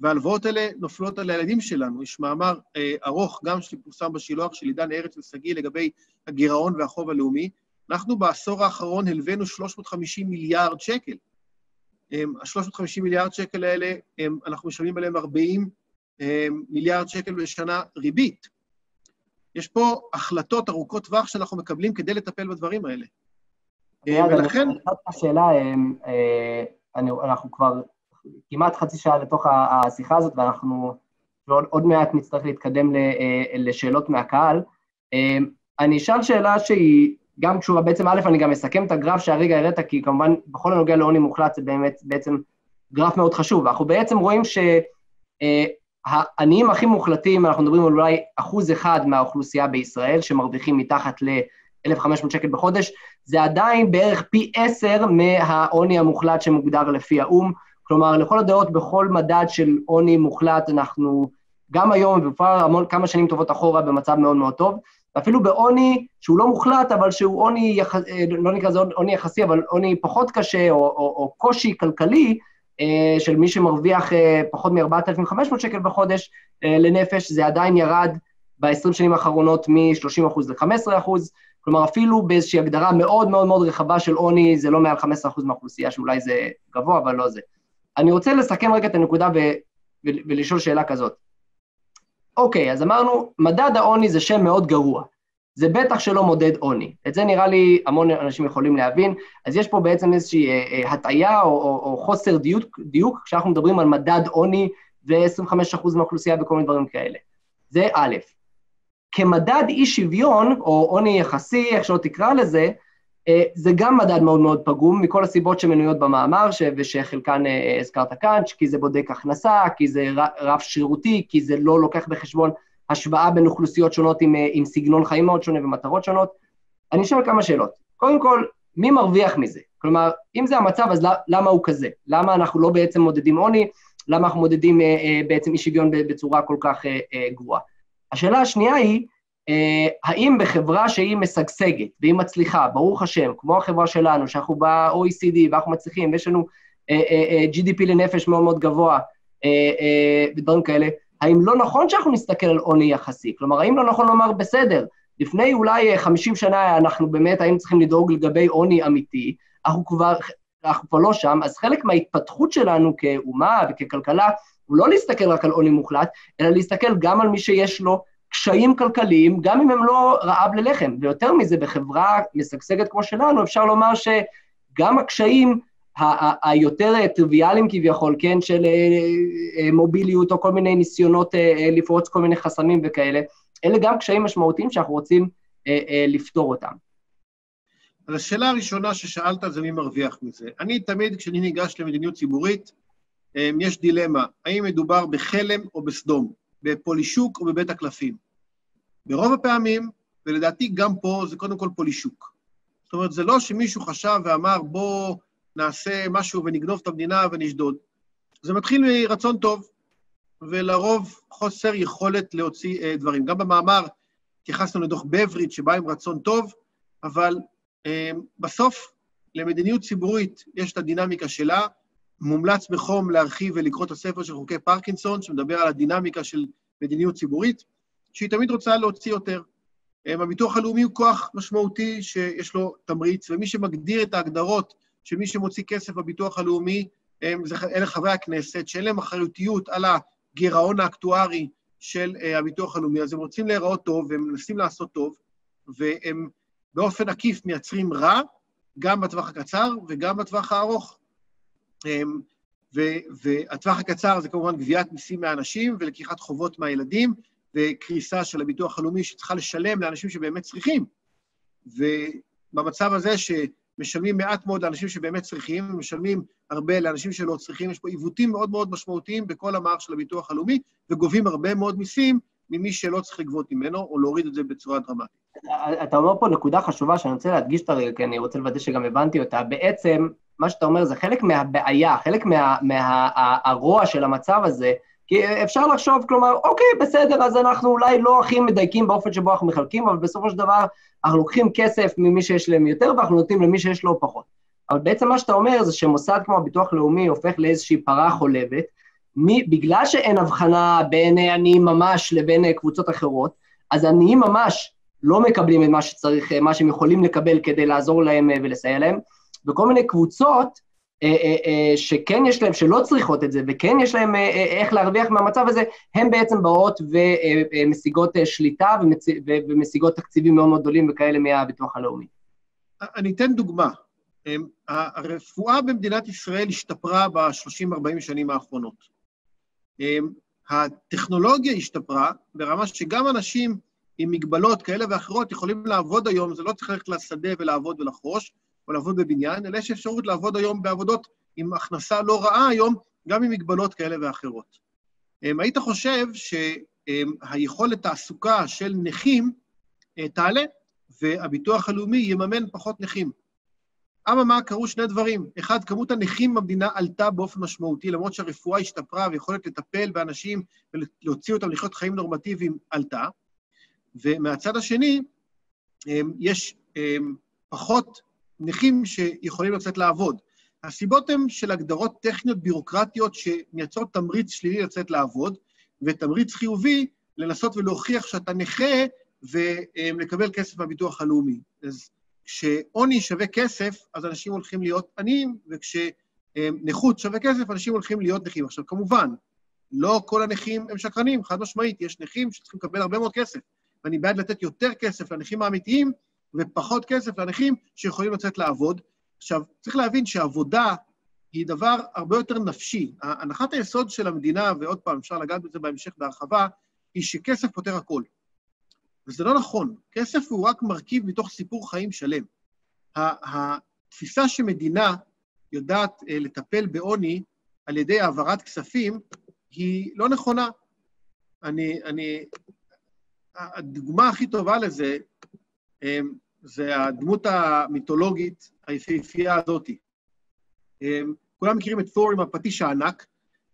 [SPEAKER 2] וההלוואות האלה נופלות על הילדים שלנו. יש מאמר אה, ארוך, גם שפורסם בשילוח של עידן ארץ ושגיא לגבי הגירעון והחוב הלאומי. אנחנו בעשור האחרון הלווינו 350 מיליארד שקל. ה-350 מיליארד שקל האלה, אנחנו משלמים עליהם 40 מיליארד שקל בשנה ריבית. יש פה החלטות ארוכות טווח שאנחנו מקבלים כדי לטפל בדברים האלה.
[SPEAKER 1] ולכן... אני חושב השאלה, אה, אנחנו כבר כמעט חצי שעה לתוך השיחה הזאת, ואנחנו עוד מעט נצטרך להתקדם אה, לשאלות מהקהל. אני אשאל שאלה שהיא גם קשורה, בעצם א', אני גם אסכם את הגרף שהרגע הראת, כי כמובן בכל הנוגע לעוני מוחלט זה באמת בעצם גרף מאוד חשוב. אנחנו בעצם רואים שהעניים אה, הכי מוחלטים, אנחנו מדברים על אולי אחוז אחד מהאוכלוסייה בישראל, שמרוויחים מתחת ל-1,500 שקל בחודש, זה עדיין בערך פי עשר מהעוני המוחלט שמוגדר לפי האו"ם. כלומר, לכל הדעות, בכל מדד של עוני מוחלט, אנחנו גם היום, וכבר המון, כמה שנים טובות אחורה, במצב מאוד מאוד טוב. ואפילו בעוני שהוא לא מוחלט, אבל שהוא עוני, יח... אה, לא נקרא לזה עוני יחסי, אבל עוני פחות קשה, או, או, או קושי כלכלי, אה, של מי שמרוויח אה, פחות מ-4,500 שקל בחודש לנפש, זה עדיין ירד ב-20 שנים האחרונות מ-30% ל-15%, כלומר, אפילו באיזושהי הגדרה מאוד מאוד מאוד רחבה של עוני, זה לא מעל 15% מהאוכלוסייה, שאולי זה גבוה, אבל לא זה. אני רוצה לסכם רגע את הנקודה ו- ו- ולשאול שאלה כזאת. אוקיי, אז אמרנו, מדד העוני זה שם מאוד גרוע. זה בטח שלא מודד עוני. את זה נראה לי המון אנשים יכולים להבין. אז יש פה בעצם איזושהי אה, אה, הטעיה או, או, או חוסר דיוק, דיוק כשאנחנו מדברים על מדד עוני ו-25% מהאוכלוסייה וכל מיני דברים כאלה. זה א'. כמדד אי שוויון, או עוני יחסי, איך שלא תקרא לזה, אה, זה גם מדד מאוד מאוד פגום, מכל הסיבות שמנויות במאמר, ש... ושחלקן אה, הזכרת כאן, כי זה בודק הכנסה, כי זה רף שרירותי, כי זה לא לוקח בחשבון השוואה בין אוכלוסיות שונות עם, אה, עם סגנון חיים מאוד שונה ומטרות שונות. אני אשאל כמה שאלות. קודם כל, מי מרוויח מזה? כלומר, אם זה המצב, אז למה הוא כזה? למה אנחנו לא בעצם מודדים עוני? למה אנחנו מודדים בעצם אי שוויון בצורה כל כך גרועה? השאלה השנייה היא, אה, האם בחברה שהיא משגשגת והיא מצליחה, ברוך השם, כמו החברה שלנו, שאנחנו ב-OECD ואנחנו מצליחים, ויש לנו אה, אה, GDP לנפש מאוד מאוד גבוה ודברים כאלה, האם לא נכון שאנחנו נסתכל על עוני יחסי? כלומר, האם לא נכון לומר, בסדר, לפני אולי 50 שנה אנחנו באמת היינו צריכים לדאוג לגבי עוני אמיתי, אנחנו כבר, אנחנו כבר לא שם, אז חלק מההתפתחות שלנו כאומה וככלכלה הוא לא להסתכל רק על עוני מוחלט, אלא להסתכל גם על מי שיש לו קשיים כלכליים, גם אם הם לא רעב ללחם. ויותר מזה, בחברה משגשגת כמו שלנו, אפשר לומר שגם הקשיים היותר טריוויאליים כביכול, כן, של אה, אה, מוביליות או כל מיני ניסיונות אה, לפרוץ כל מיני חסמים וכאלה, אלה גם קשיים משמעותיים שאנחנו רוצים לפתור אותם.
[SPEAKER 2] אז השאלה הראשונה ששאלת זה מי מרוויח מזה. אני תמיד, כשאני ניגש למדיניות ציבורית, יש דילמה, האם מדובר בחלם או בסדום. בפולישוק או בבית הקלפים. ברוב הפעמים ולדעתי גם פה זה קודם כל פולישוק. זאת אומרת, זה לא שמישהו חשב ואמר, בוא נעשה משהו ונגנוב את המדינה ונשדוד. זה מתחיל מרצון טוב, ולרוב חוסר יכולת להוציא אה, דברים. גם במאמר התייחסנו לדוח בבריד, שבא עם רצון טוב, אבל בסוף למדיניות ציבורית יש את הדינמיקה שלה. מומלץ בחום להרחיב ולקרוא את הספר של חוקי פרקינסון, שמדבר על הדינמיקה של מדיניות ציבורית, שהיא תמיד רוצה להוציא יותר. אה, הביטוח הלאומי הוא כוח משמעותי שיש לו תמריץ, ומי שמגדיר את ההגדרות של מי שמוציא כסף בביטוח הלאומי, אלה חברי הכנסת, שאין להם אחריותיות על הגירעון האקטוארי של uh, הביטוח הלאומי, אז הם רוצים להיראות טוב, והם מנסים לעשות טוב, והם באופן עקיף מייצרים רע, גם בטווח הקצר וגם בטווח הארוך. Um, והטווח הקצר זה כמובן גביית מיסים מהאנשים ולקיחת חובות מהילדים, וקריסה של הביטוח הלאומי שצריכה לשלם לאנשים שבאמת צריכים. ובמצב הזה שמשלמים מעט מאוד לאנשים שבאמת צריכים, ומשלמים הרבה לאנשים שלא צריכים, יש פה עיוותים מאוד מאוד משמעותיים בכל המערך של הביטוח הלאומי, וגובים הרבה מאוד מיסים ממי שלא צריך לגבות ממנו, או להוריד את זה בצורה דרמטית.
[SPEAKER 1] אתה אומר פה נקודה חשובה שאני רוצה להדגיש אותה רגע, כי אני רוצה לוודא שגם הבנתי אותה. בעצם, מה שאתה אומר זה חלק מהבעיה, חלק מהרוע מה, מה, של המצב הזה, כי אפשר לחשוב, כלומר, אוקיי, בסדר, אז אנחנו אולי לא הכי מדייקים באופן שבו אנחנו מחלקים, אבל בסופו של דבר אנחנו לוקחים כסף ממי שיש להם יותר ואנחנו נותנים למי שיש לו פחות. אבל בעצם מה שאתה אומר זה שמוסד כמו הביטוח הלאומי הופך לאיזושהי פרה חולבת, מי, בגלל שאין הבחנה בין עניים ממש לבין קבוצות אחרות, אז עניים ממש לא מקבלים את מה שצריך, מה שהם יכולים לקבל כדי לעזור להם ולסייע להם, וכל מיני קבוצות אה, אה, אה, שכן יש להם, שלא צריכות את זה, וכן יש להם איך להרוויח מהמצב הזה, הן בעצם באות ומשיגות שליטה ומשיגות תקציבים מאוד מאוד גדולים וכאלה מהביטוח הלאומי.
[SPEAKER 2] אני אתן דוגמה. הרפואה במדינת ישראל השתפרה ב-30-40 שנים האחרונות. הטכנולוגיה השתפרה ברמה שגם אנשים עם מגבלות כאלה ואחרות יכולים לעבוד היום, זה לא צריך ללכת לשדה ולעבוד ולחרוש, או לעבוד בבניין, אלא יש אפשרות לעבוד היום בעבודות עם הכנסה לא רעה היום, גם עם מגבלות כאלה ואחרות. אמ, היית חושב שהיכולת תעסוקה של נכים אה, תעלה, והביטוח הלאומי יממן פחות נכים. אממה, קרו שני דברים. אחד, כמות הנכים במדינה עלתה באופן משמעותי, למרות שהרפואה השתפרה ויכולת לטפל באנשים ולהוציא אותם לחיות חיים נורמטיביים עלתה. ומהצד השני, אמ, יש אמ, פחות נכים שיכולים לצאת לעבוד. הסיבות הן של הגדרות טכניות בירוקרטיות שמייצרות תמריץ שלילי לצאת לעבוד, ותמריץ חיובי לנסות ולהוכיח שאתה נכה ולקבל כסף מהביטוח הלאומי. אז כשעוני שווה כסף, אז אנשים הולכים להיות עניים, וכשנכות שווה כסף, אנשים הולכים להיות נכים. עכשיו, כמובן, לא כל הנכים הם שקרנים, חד משמעית, יש נכים שצריכים לקבל הרבה מאוד כסף, ואני בעד לתת יותר כסף לנכים האמיתיים, ופחות כסף לנכים שיכולים לצאת לעבוד. עכשיו, צריך להבין שעבודה היא דבר הרבה יותר נפשי. הנחת היסוד של המדינה, ועוד פעם, אפשר לגעת בזה בהמשך בהרחבה, היא שכסף פותר הכול. וזה לא נכון. כסף הוא רק מרכיב מתוך סיפור חיים שלם. התפיסה שמדינה יודעת אה, לטפל בעוני על ידי העברת כספים היא לא נכונה. אני, אני, הדוגמה הכי טובה לזה אמ, זה הדמות המיתולוגית היפהפייה הזאתי. אמ, כולם מכירים את תור עם הפטיש הענק,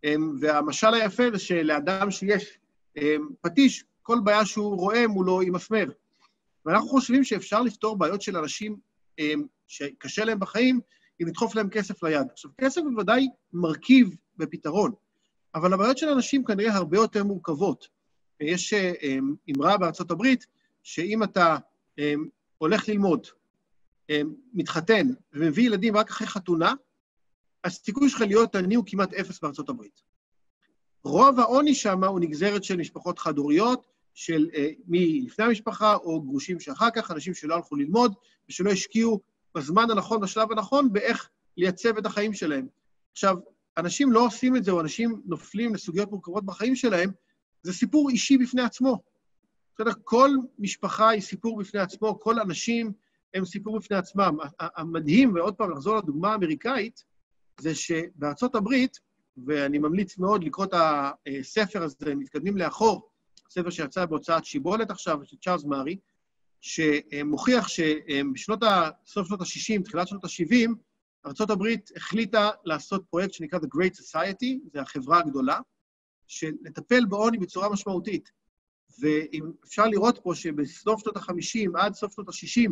[SPEAKER 2] אמ, והמשל היפה זה שלאדם שיש פטיש, כל בעיה שהוא רואה מולו היא מסמר. ואנחנו חושבים שאפשר לפתור בעיות של אנשים שקשה להם בחיים, אם לדחוף להם כסף ליד. עכשיו, כסף בוודאי מרכיב בפתרון, אבל הבעיות של אנשים כנראה הרבה יותר מורכבות. יש אמרה בארצות הברית, שאם אתה אמ, הולך ללמוד, אמ, מתחתן ומביא ילדים רק אחרי חתונה, הסיכוי שלך להיות עני הוא כמעט אפס בארצות הברית. רוב העוני שם הוא נגזרת של משפחות חד-הוריות, של אה, לפני המשפחה או גרושים שאחר כך, אנשים שלא הלכו ללמוד ושלא השקיעו בזמן הנכון, בשלב הנכון, באיך לייצב את החיים שלהם. עכשיו, אנשים לא עושים את זה, או אנשים נופלים לסוגיות מורכבות בחיים שלהם, זה סיפור אישי בפני עצמו. בסדר? כל משפחה היא סיפור בפני עצמו, כל אנשים הם סיפור בפני עצמם. המדהים, ועוד פעם, לחזור לדוגמה האמריקאית, זה שבארצות הברית, ואני ממליץ מאוד לקרוא את הספר הזה, מתקדמים לאחור, ספר שיצא בהוצאת שיבולת עכשיו, של צ'ארלס מארי, שמוכיח שבשנות ה... סוף שנות ה-60, תחילת שנות ה-70, ארה"ב החליטה לעשות פרויקט שנקרא The Great Society, זו החברה הגדולה, שלטפל בעוני בצורה משמעותית. ואפשר לראות פה שבסוף שנות ה-50 עד סוף שנות ה-60,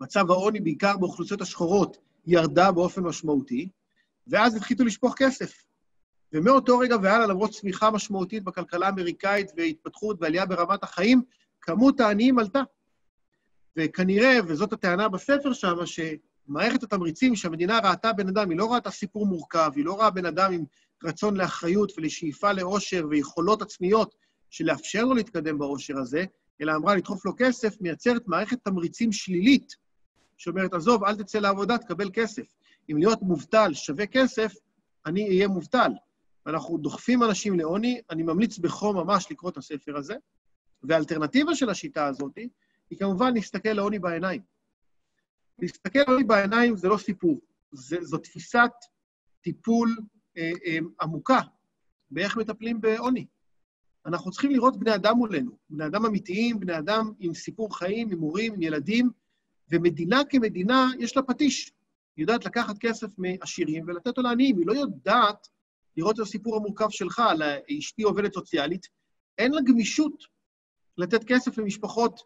[SPEAKER 2] מצב העוני, בעיקר באוכלוסיות השחורות, ירדה באופן משמעותי, ואז התחילו לשפוך כסף. ומאותו רגע והלאה, למרות צמיחה משמעותית בכלכלה האמריקאית והתפתחות ועלייה ברמת החיים, כמות העניים עלתה. וכנראה, וזאת הטענה בספר שם, שמערכת התמריצים שהמדינה ראתה בן אדם, היא לא ראתה סיפור מורכב, היא לא ראה בן אדם עם רצון לאחריות ולשאיפה לאושר ויכולות עצמיות שלאפשר לו להתקדם באושר הזה, אלא אמרה לדחוף לו כסף, מייצרת מערכת תמריצים שלילית, שאומרת, עזוב, אל תצא לעבודה, תקבל כסף. אם להיות מובטל שווה כסף, אני אהיה מובטל. ואנחנו דוחפים אנשים לעוני, אני ממליץ בחום ממש לקרוא את הספר הזה, והאלטרנטיבה של השיטה הזאת היא כמובן להסתכל לעוני בעיניים. להסתכל לעוני בעיניים זה לא סיפור, זה, זו תפיסת טיפול עמוקה באיך מטפלים בעוני. אנחנו צריכים לראות בני אדם מולנו, בני אדם אמיתיים, בני אדם עם סיפור חיים, עם הורים, עם ילדים, ומדינה כמדינה יש לה פטיש. היא יודעת לקחת כסף מעשירים ולתת אותו לעניים, היא לא יודעת לראות את הסיפור המורכב שלך, על אשתי עובדת סוציאלית, אין לה גמישות לתת כסף למשפחות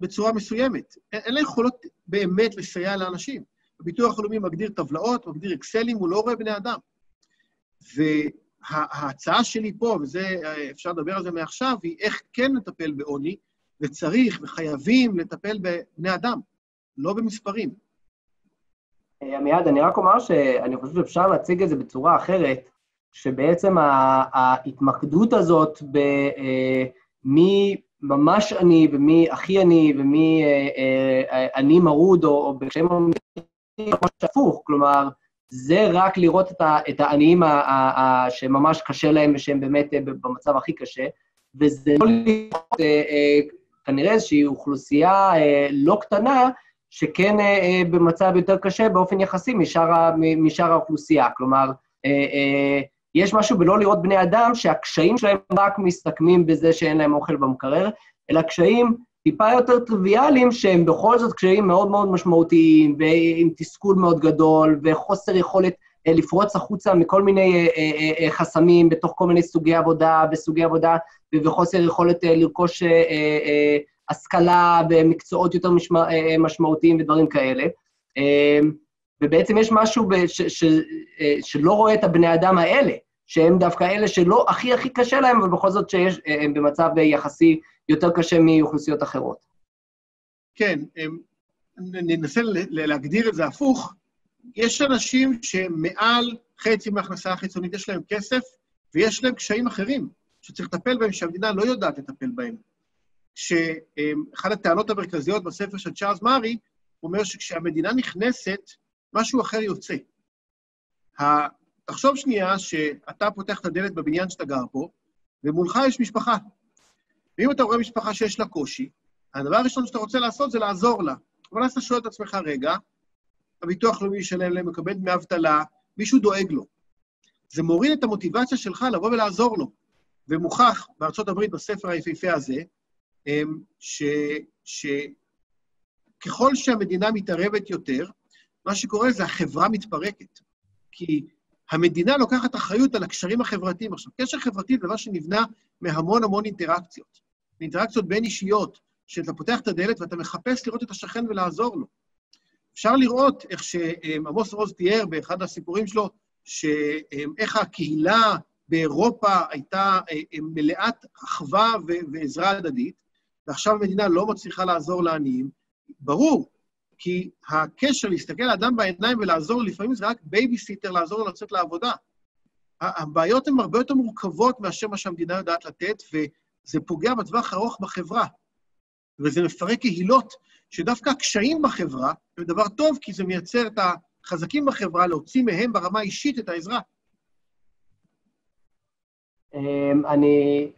[SPEAKER 2] בצורה מסוימת. אין לה יכולות באמת לסייע לאנשים. הביטוח הלאומי מגדיר טבלאות, מגדיר אקסלים, הוא לא רואה בני אדם. וההצעה שלי פה, וזה, אפשר לדבר על זה מעכשיו, היא איך כן לטפל בעוני, וצריך וחייבים לטפל בבני אדם, לא במספרים.
[SPEAKER 1] עמיעד, אני רק אומר שאני חושב שאפשר להציג את זה בצורה אחרת, שבעצם ההתמקדות הזאת במי ממש עני ומי הכי עני ומי עני מרוד או בקשיים ממש הפוך, כלומר, זה רק לראות את העניים שממש קשה להם ושהם באמת במצב הכי קשה, וזה לא לראות כנראה איזושהי אוכלוסייה לא קטנה, שכן במצב יותר קשה באופן יחסי משאר האוכלוסייה. כלומר, יש משהו בלא לראות בני אדם שהקשיים שלהם רק מסתכמים בזה שאין להם אוכל במקרר, אלא קשיים טיפה יותר טריוויאליים, שהם בכל זאת קשיים מאוד מאוד משמעותיים, ועם תסכול מאוד גדול, וחוסר יכולת אה, לפרוץ החוצה מכל מיני אה, אה, חסמים בתוך כל מיני סוגי עבודה וסוגי עבודה, וחוסר יכולת לרכוש השכלה ומקצועות יותר משמעותיים ודברים כאלה. ובעצם יש משהו ש, ש, שלא רואה את הבני אדם האלה, שהם דווקא אלה שלא הכי הכי קשה להם, אבל בכל זאת שיש, אה, הם במצב יחסי יותר קשה מאוכלוסיות אחרות.
[SPEAKER 2] כן, ננסה להגדיר את זה הפוך. יש אנשים שמעל חצי מההכנסה החיצונית יש להם כסף, ויש להם קשיים אחרים שצריך לטפל בהם, שהמדינה לא יודעת לטפל בהם. שאחת הטענות המרכזיות בספר של צ'ארלס מארי, הוא אומר שכשהמדינה נכנסת, משהו אחר יוצא. תחשוב שנייה שאתה פותח את הדלת בבניין שאתה גר פה, ומולך יש משפחה. ואם אתה רואה משפחה שיש לה קושי, הדבר הראשון שאתה רוצה לעשות זה לעזור לה. אבל אז אתה שואל את עצמך, רגע, הביטוח הלאומי ישלם להם, מקבל דמי אבטלה, מישהו דואג לו. זה מוריד את המוטיבציה שלך לבוא ולעזור לו. ומוכח בארצות הברית, בספר היפהפה הזה, שככל שהמדינה מתערבת יותר, מה שקורה זה החברה מתפרקת. כי המדינה לוקחת אחריות על הקשרים החברתיים. עכשיו, קשר חברתי זה דבר שנבנה מהמון המון אינטראקציות. אינטראקציות בין אישיות, שאתה פותח את הדלת ואתה מחפש לראות את השכן ולעזור לו. אפשר לראות איך שעמוס עוז תיאר באחד הסיפורים שלו, שאיך הקהילה באירופה הייתה מלאת אחווה ועזרה הדדית, ועכשיו המדינה לא מצליחה לעזור לעניים. ברור, כי הקשר להסתכל לאדם בעיניים ולעזור, לפעמים זה רק בייביסיטר לעזור לו לצאת לעבודה. הבעיות הן הרבה יותר מורכבות מאשר מה שהמדינה יודעת לתת, וזה פוגע בטווח הארוך בחברה. וזה מפרק קהילות, שדווקא הקשיים בחברה הם דבר טוב, כי זה מייצר את החזקים בחברה להוציא מהם ברמה האישית את העזרה.
[SPEAKER 1] אמ, אני,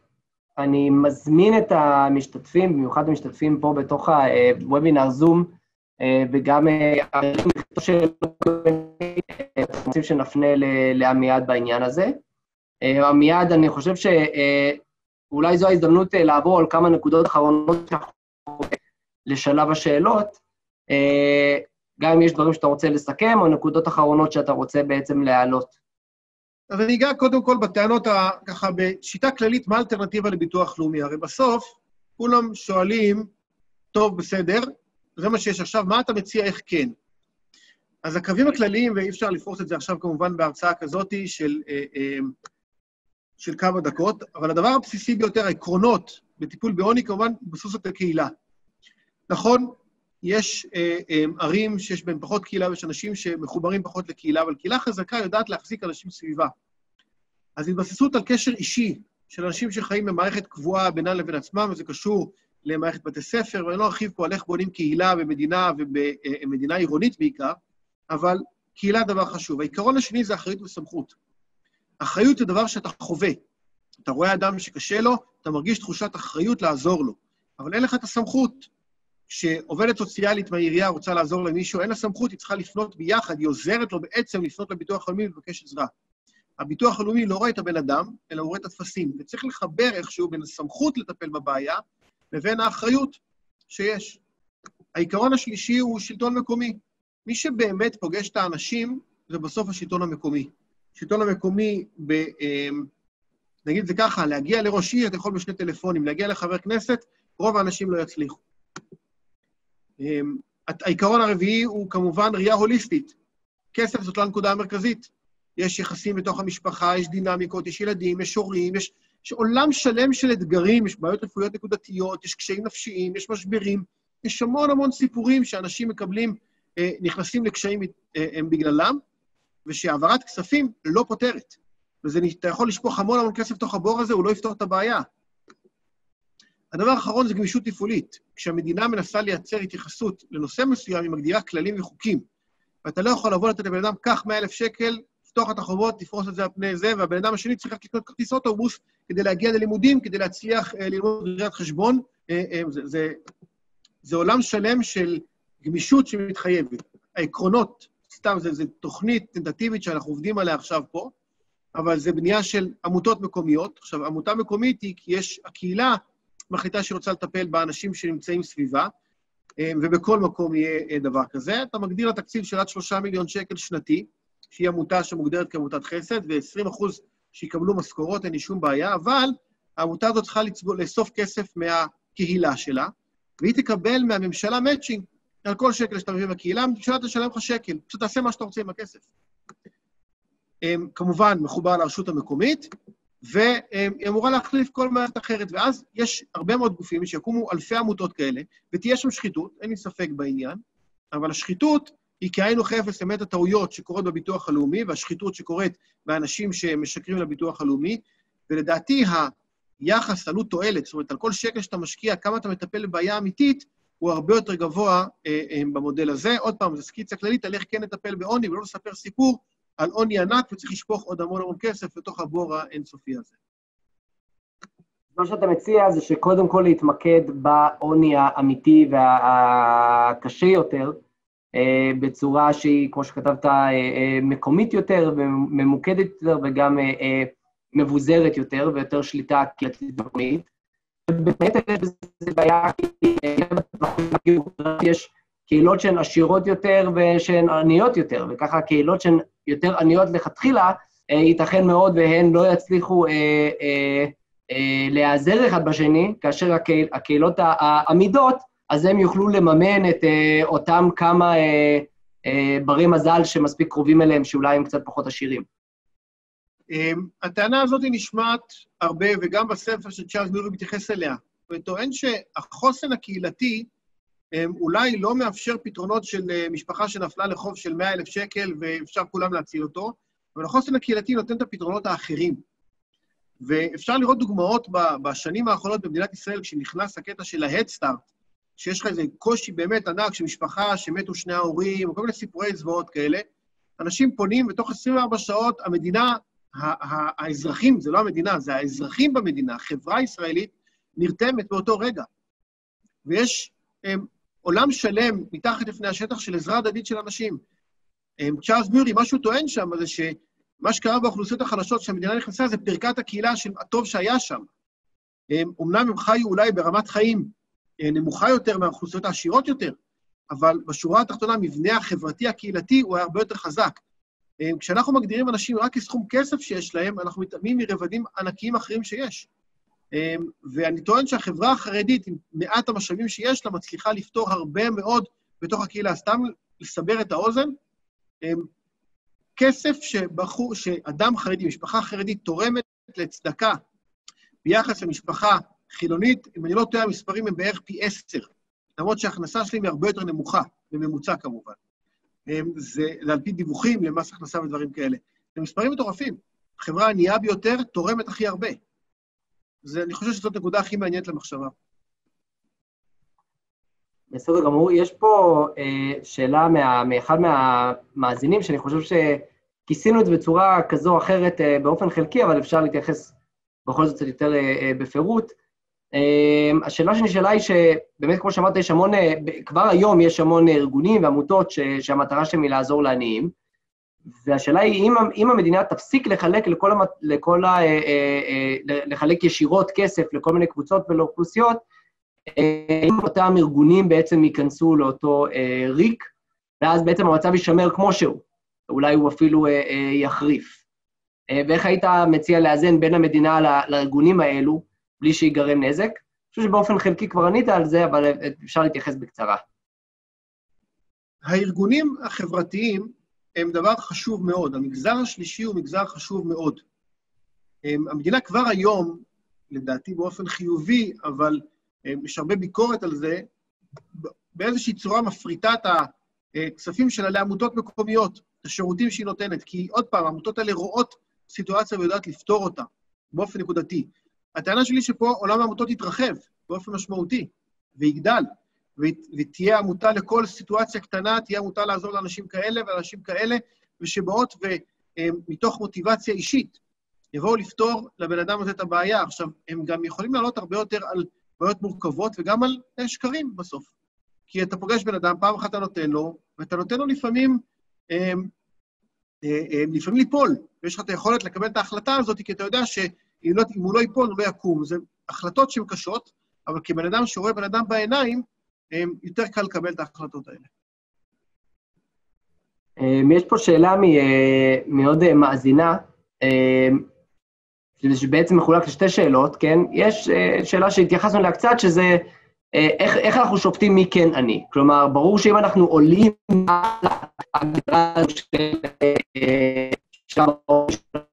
[SPEAKER 1] אני מזמין את המשתתפים, במיוחד המשתתפים פה בתוך ה-Webinar Zoom, אה, וגם רוצים שנפנה לעמיעד בעניין הזה. אה, עמיעד, אני חושב שאולי זו ההזדמנות אה, לעבור על כמה נקודות אחרונות לשלב השאלות, גם אם יש דברים שאתה רוצה לסכם, או נקודות אחרונות שאתה רוצה בעצם להעלות.
[SPEAKER 2] אז אני אגע קודם כל בטענות, ככה, בשיטה כללית, מה האלטרנטיבה לביטוח לאומי? הרי בסוף כולם שואלים, טוב, בסדר, זה מה שיש עכשיו, מה אתה מציע, איך כן? אז הקווים הכלליים, ואי אפשר לפרוס את זה עכשיו כמובן בהרצאה כזאת של, אה, אה, של כמה דקות, אבל הדבר הבסיסי ביותר, העקרונות בטיפול בעוני, כמובן, התבססות את הקהילה. נכון, יש אה, אה, ערים שיש בהן פחות קהילה ויש אנשים שמחוברים פחות לקהילה, אבל קהילה חזקה יודעת להחזיק אנשים סביבה. אז התבססות על קשר אישי של אנשים שחיים במערכת קבועה בינם לבין עצמם, וזה קשור למערכת בתי ספר, ואני לא ארחיב פה על איך בונים קהילה במדינה, ובמדינה עירונית בעיקר, אבל קהילה דבר חשוב. העיקרון השני זה אחריות וסמכות. אחריות זה דבר שאתה חווה. אתה רואה אדם שקשה לו, אתה מרגיש תחושת אחריות לעזור לו, אבל אין לך את הסמכות. כשעובדת סוציאלית מהעירייה רוצה לעזור למישהו, אין לה סמכות, היא צריכה לפנות ביחד, היא עוזרת לו בעצם לפנות לביטוח הלאומי ולבקש עזרה. הביטוח הלאומי לא רואה את הבן אדם, אלא הוא רואה את הטפסים, וצריך לחבר איכשהו בין הסמכות לטפל בבעיה לבין האחריות שיש. העיקרון השלישי הוא שלטון מקומי. מי שבאמת פוגש את האנשים זה בסוף השלטון המקומי. השלטון המקומי, ב, אמ, נגיד את זה ככה, להגיע לראש עיר אתה יכול בשני טלפונים, להגיע לחבר כנסת, רוב האנשים לא יצליחו. אמ, העיקרון הרביעי הוא כמובן ראייה הוליסטית. כסף זאת לא הנקודה המרכזית. יש יחסים בתוך המשפחה, יש דינמיקות, יש ילדים, יש הורים, יש, יש עולם שלם של אתגרים, יש בעיות רפואיות נקודתיות, יש קשיים נפשיים, יש משברים, יש המון המון סיפורים שאנשים מקבלים, אה, נכנסים לקשיים אה, הם בגללם, ושהעברת כספים לא פותרת. ואתה יכול לשפוך המון המון כסף לתוך הבור הזה, הוא לא יפתור את הבעיה. הדבר האחרון זה גמישות תפעולית. כשהמדינה מנסה לייצר התייחסות לנושא מסוים, היא מגדירה כללים וחוקים. ואתה לא יכול לבוא לתת לבן אדם, קח 100,000 שקל, לפתוח את החובות, תפרוס את זה על פני זה, והבן אדם השני צריך לקנות כרטיס אוטובוס כדי להגיע ללימודים, כדי להצליח אה, ללמוד ראיית חשבון. אה, אה, זה, זה, זה עולם שלם של גמישות שמתחייבת. העקרונות, סתם, זו תוכנית טנטטיבית שאנחנו עובדים עליה עכשיו פה, אבל זה בנייה של עמותות מקומיות. עכשיו, עמותה מקומית היא כי יש, הקהילה מחליטה שהיא רוצה לטפל באנשים שנמצאים סביבה, ובכל מקום יהיה דבר כזה. אתה מגדיר לתקציב של עד שלושה מיליון שקל שנתי, שהיא עמותה שמוגדרת כעמותת חסד, ו-20 אחוז שיקבלו משכורות, אין לי שום בעיה, אבל העמותה הזאת צריכה לצבור, לאסוף כסף מהקהילה שלה, והיא תקבל מהממשלה מאצ'ינג. על כל שקל שאתה מביא בקהילה, הממשלה תשלם לך שקל, פשוט תעשה מה שאתה רוצה עם הכסף. אה, כמובן, מחובר לרשות המקומית, והיא אמורה להחליף כל מערכת אחרת. ואז יש הרבה מאוד גופים שיקומו אלפי עמותות כאלה, ותהיה שם שחיתות, אין לי ספק בעניין, אבל השחיתות היא כאין וכאפס אמת הטעויות שקורות בביטוח הלאומי, והשחיתות שקורית באנשים שמשקרים לביטוח הלאומי, ולדעתי היחס עלות תועלת, זאת אומרת, על כל שקל שאתה משקיע, כמה אתה מטפל בבעיה אמיתית, הוא הרבה יותר גבוה אה, אה, במודל הזה. עוד פעם, זו סקיצה כללית על איך כן לטפל בעוני, ולא לספר סיפור על עוני ענק וצריך לשפוך עוד המון המון כסף לתוך הבור האינסופי הזה.
[SPEAKER 1] מה שאתה מציע זה שקודם כל להתמקד בעוני האמיתי והקשה יותר, בצורה שהיא, כמו שכתבת, אה, אה, מקומית יותר וממוקדת יותר וגם מבוזרת יותר ויותר שליטה קהילתית מקומית. ובאמת זה בעיה, יש קהילות שהן עשירות יותר ושהן עניות יותר, וככה קהילות שהן יותר עניות לכתחילה, אה, ייתכן מאוד והן לא יצליחו אה, אה, אה, להיעזר אחד בשני, כאשר הקהיל, הקהילות העמידות, אז הם יוכלו לממן את אה, אותם כמה אה, אה, ברי מזל שמספיק קרובים אליהם, שאולי הם קצת פחות עשירים.
[SPEAKER 2] אמ, הטענה הזאת נשמעת הרבה, וגם בספר של צ'ארלס מיורי מתייחס אליה. הוא טוען שהחוסן הקהילתי אולי לא מאפשר פתרונות של אה, משפחה שנפלה לחוב של 100 אלף שקל ואפשר כולם להציל אותו, אבל החוסן הקהילתי נותן את הפתרונות האחרים. ואפשר לראות דוגמאות בשנים האחרונות במדינת ישראל, כשנכנס הקטע של ה-Head שיש לך איזה קושי באמת ענק של משפחה שמתו שני ההורים, או כל מיני סיפורי זוועות כאלה, אנשים פונים, ותוך 24 שעות המדינה, האזרחים, זה לא המדינה, זה האזרחים במדינה, החברה הישראלית, נרתמת באותו רגע. ויש עולם שלם מתחת לפני השטח של עזרה הדדית של אנשים. צ'ארלס ביורי, מה שהוא טוען שם זה שמה שקרה באוכלוסיות החלשות שהמדינה נכנסה זה פרקת הקהילה של הטוב שהיה שם. אמ, אמנם הם חיו אולי ברמת חיים נמוכה יותר מהאוכלוסיות העשירות יותר, אבל בשורה התחתונה, המבנה החברתי הקהילתי הוא הרבה יותר חזק. כשאנחנו מגדירים אנשים רק כסכום כסף שיש להם, אנחנו מתעלמים מרבדים ענקיים אחרים שיש. ואני טוען שהחברה החרדית, עם מעט המשאבים שיש לה, מצליחה לפתור הרבה מאוד בתוך הקהילה. סתם לסבר את האוזן, כסף שבחור, שאדם חרדי, משפחה חרדית, תורמת לצדקה ביחס למשפחה חילונית, אם אני לא טועה, המספרים הם בערך פי עשר, למרות שההכנסה שלי היא הרבה יותר נמוכה, בממוצע כמובן. זה, על פי דיווחים למס הכנסה ודברים כאלה. זה מספרים מטורפים. החברה הענייה ביותר תורמת הכי הרבה. זה, אני חושב שזאת הנקודה הכי מעניינת למחשבה.
[SPEAKER 1] בסדר גמור. יש פה אה, שאלה מה, מאחד מהמאזינים, שאני חושב שכיסינו את זה בצורה כזו או אחרת אה, באופן חלקי, אבל אפשר להתייחס בכל זאת קצת יותר אה, אה, בפירוט. אה, השאלה שנשאלה היא שבאמת, כמו שאמרת, יש המון, אה, כבר היום יש המון ארגונים ועמותות ש, שהמטרה שלהם היא לעזור לעניים, והשאלה היא, אם, אם המדינה תפסיק לחלק לכל, לכל ה... אה, אה, לחלק ישירות כסף לכל מיני קבוצות ולאוכלוסיות, אם אותם ארגונים בעצם ייכנסו לאותו ריק, ואז בעצם המצב יישמר כמו שהוא, אולי הוא אפילו יחריף. ואיך היית מציע לאזן בין המדינה לארגונים האלו, בלי שיגרם נזק? אני חושב שבאופן חלקי כבר ענית על זה, אבל אפשר להתייחס בקצרה.
[SPEAKER 2] הארגונים החברתיים הם דבר חשוב מאוד. המגזר השלישי הוא מגזר חשוב מאוד. המדינה כבר היום, לדעתי באופן חיובי, אבל יש הרבה ביקורת על זה, באיזושהי צורה מפריטה את הכספים שלה לעמותות מקומיות, את השירותים שהיא נותנת. כי עוד פעם, העמותות האלה רואות סיטואציה ויודעת לפתור אותה באופן נקודתי. הטענה שלי שפה עולם העמותות יתרחב באופן משמעותי ויגדל, ותהיה עמותה לכל סיטואציה קטנה, תהיה עמותה לעזור לאנשים כאלה ואנשים כאלה, ושבאות ומתוך מוטיבציה אישית יבואו לפתור לבן אדם הזה את הבעיה. עכשיו, הם גם יכולים לעלות הרבה יותר על בעיות מורכבות וגם על שקרים בסוף. כי אתה פוגש בן אדם, פעם אחת אתה נותן לו, ואתה נותן לו לפעמים, אה, אה, אה, לפעמים ליפול, ויש לך את היכולת לקבל את ההחלטה הזאת, כי אתה יודע שאם לא, הוא לא ייפול, הוא לא יקום. זה החלטות שהן קשות, אבל כבן אדם שרואה בן אדם בעיניים, יותר קל לקבל את ההחלטות האלה.
[SPEAKER 1] יש פה שאלה מעוד מאזינה, שבעצם מחולק לשתי שאלות, כן? יש uh, שאלה שהתייחסנו אליה קצת, שזה איך, איך אנחנו שופטים מי כן אני. כלומר, ברור שאם אנחנו עולים להגדרה של...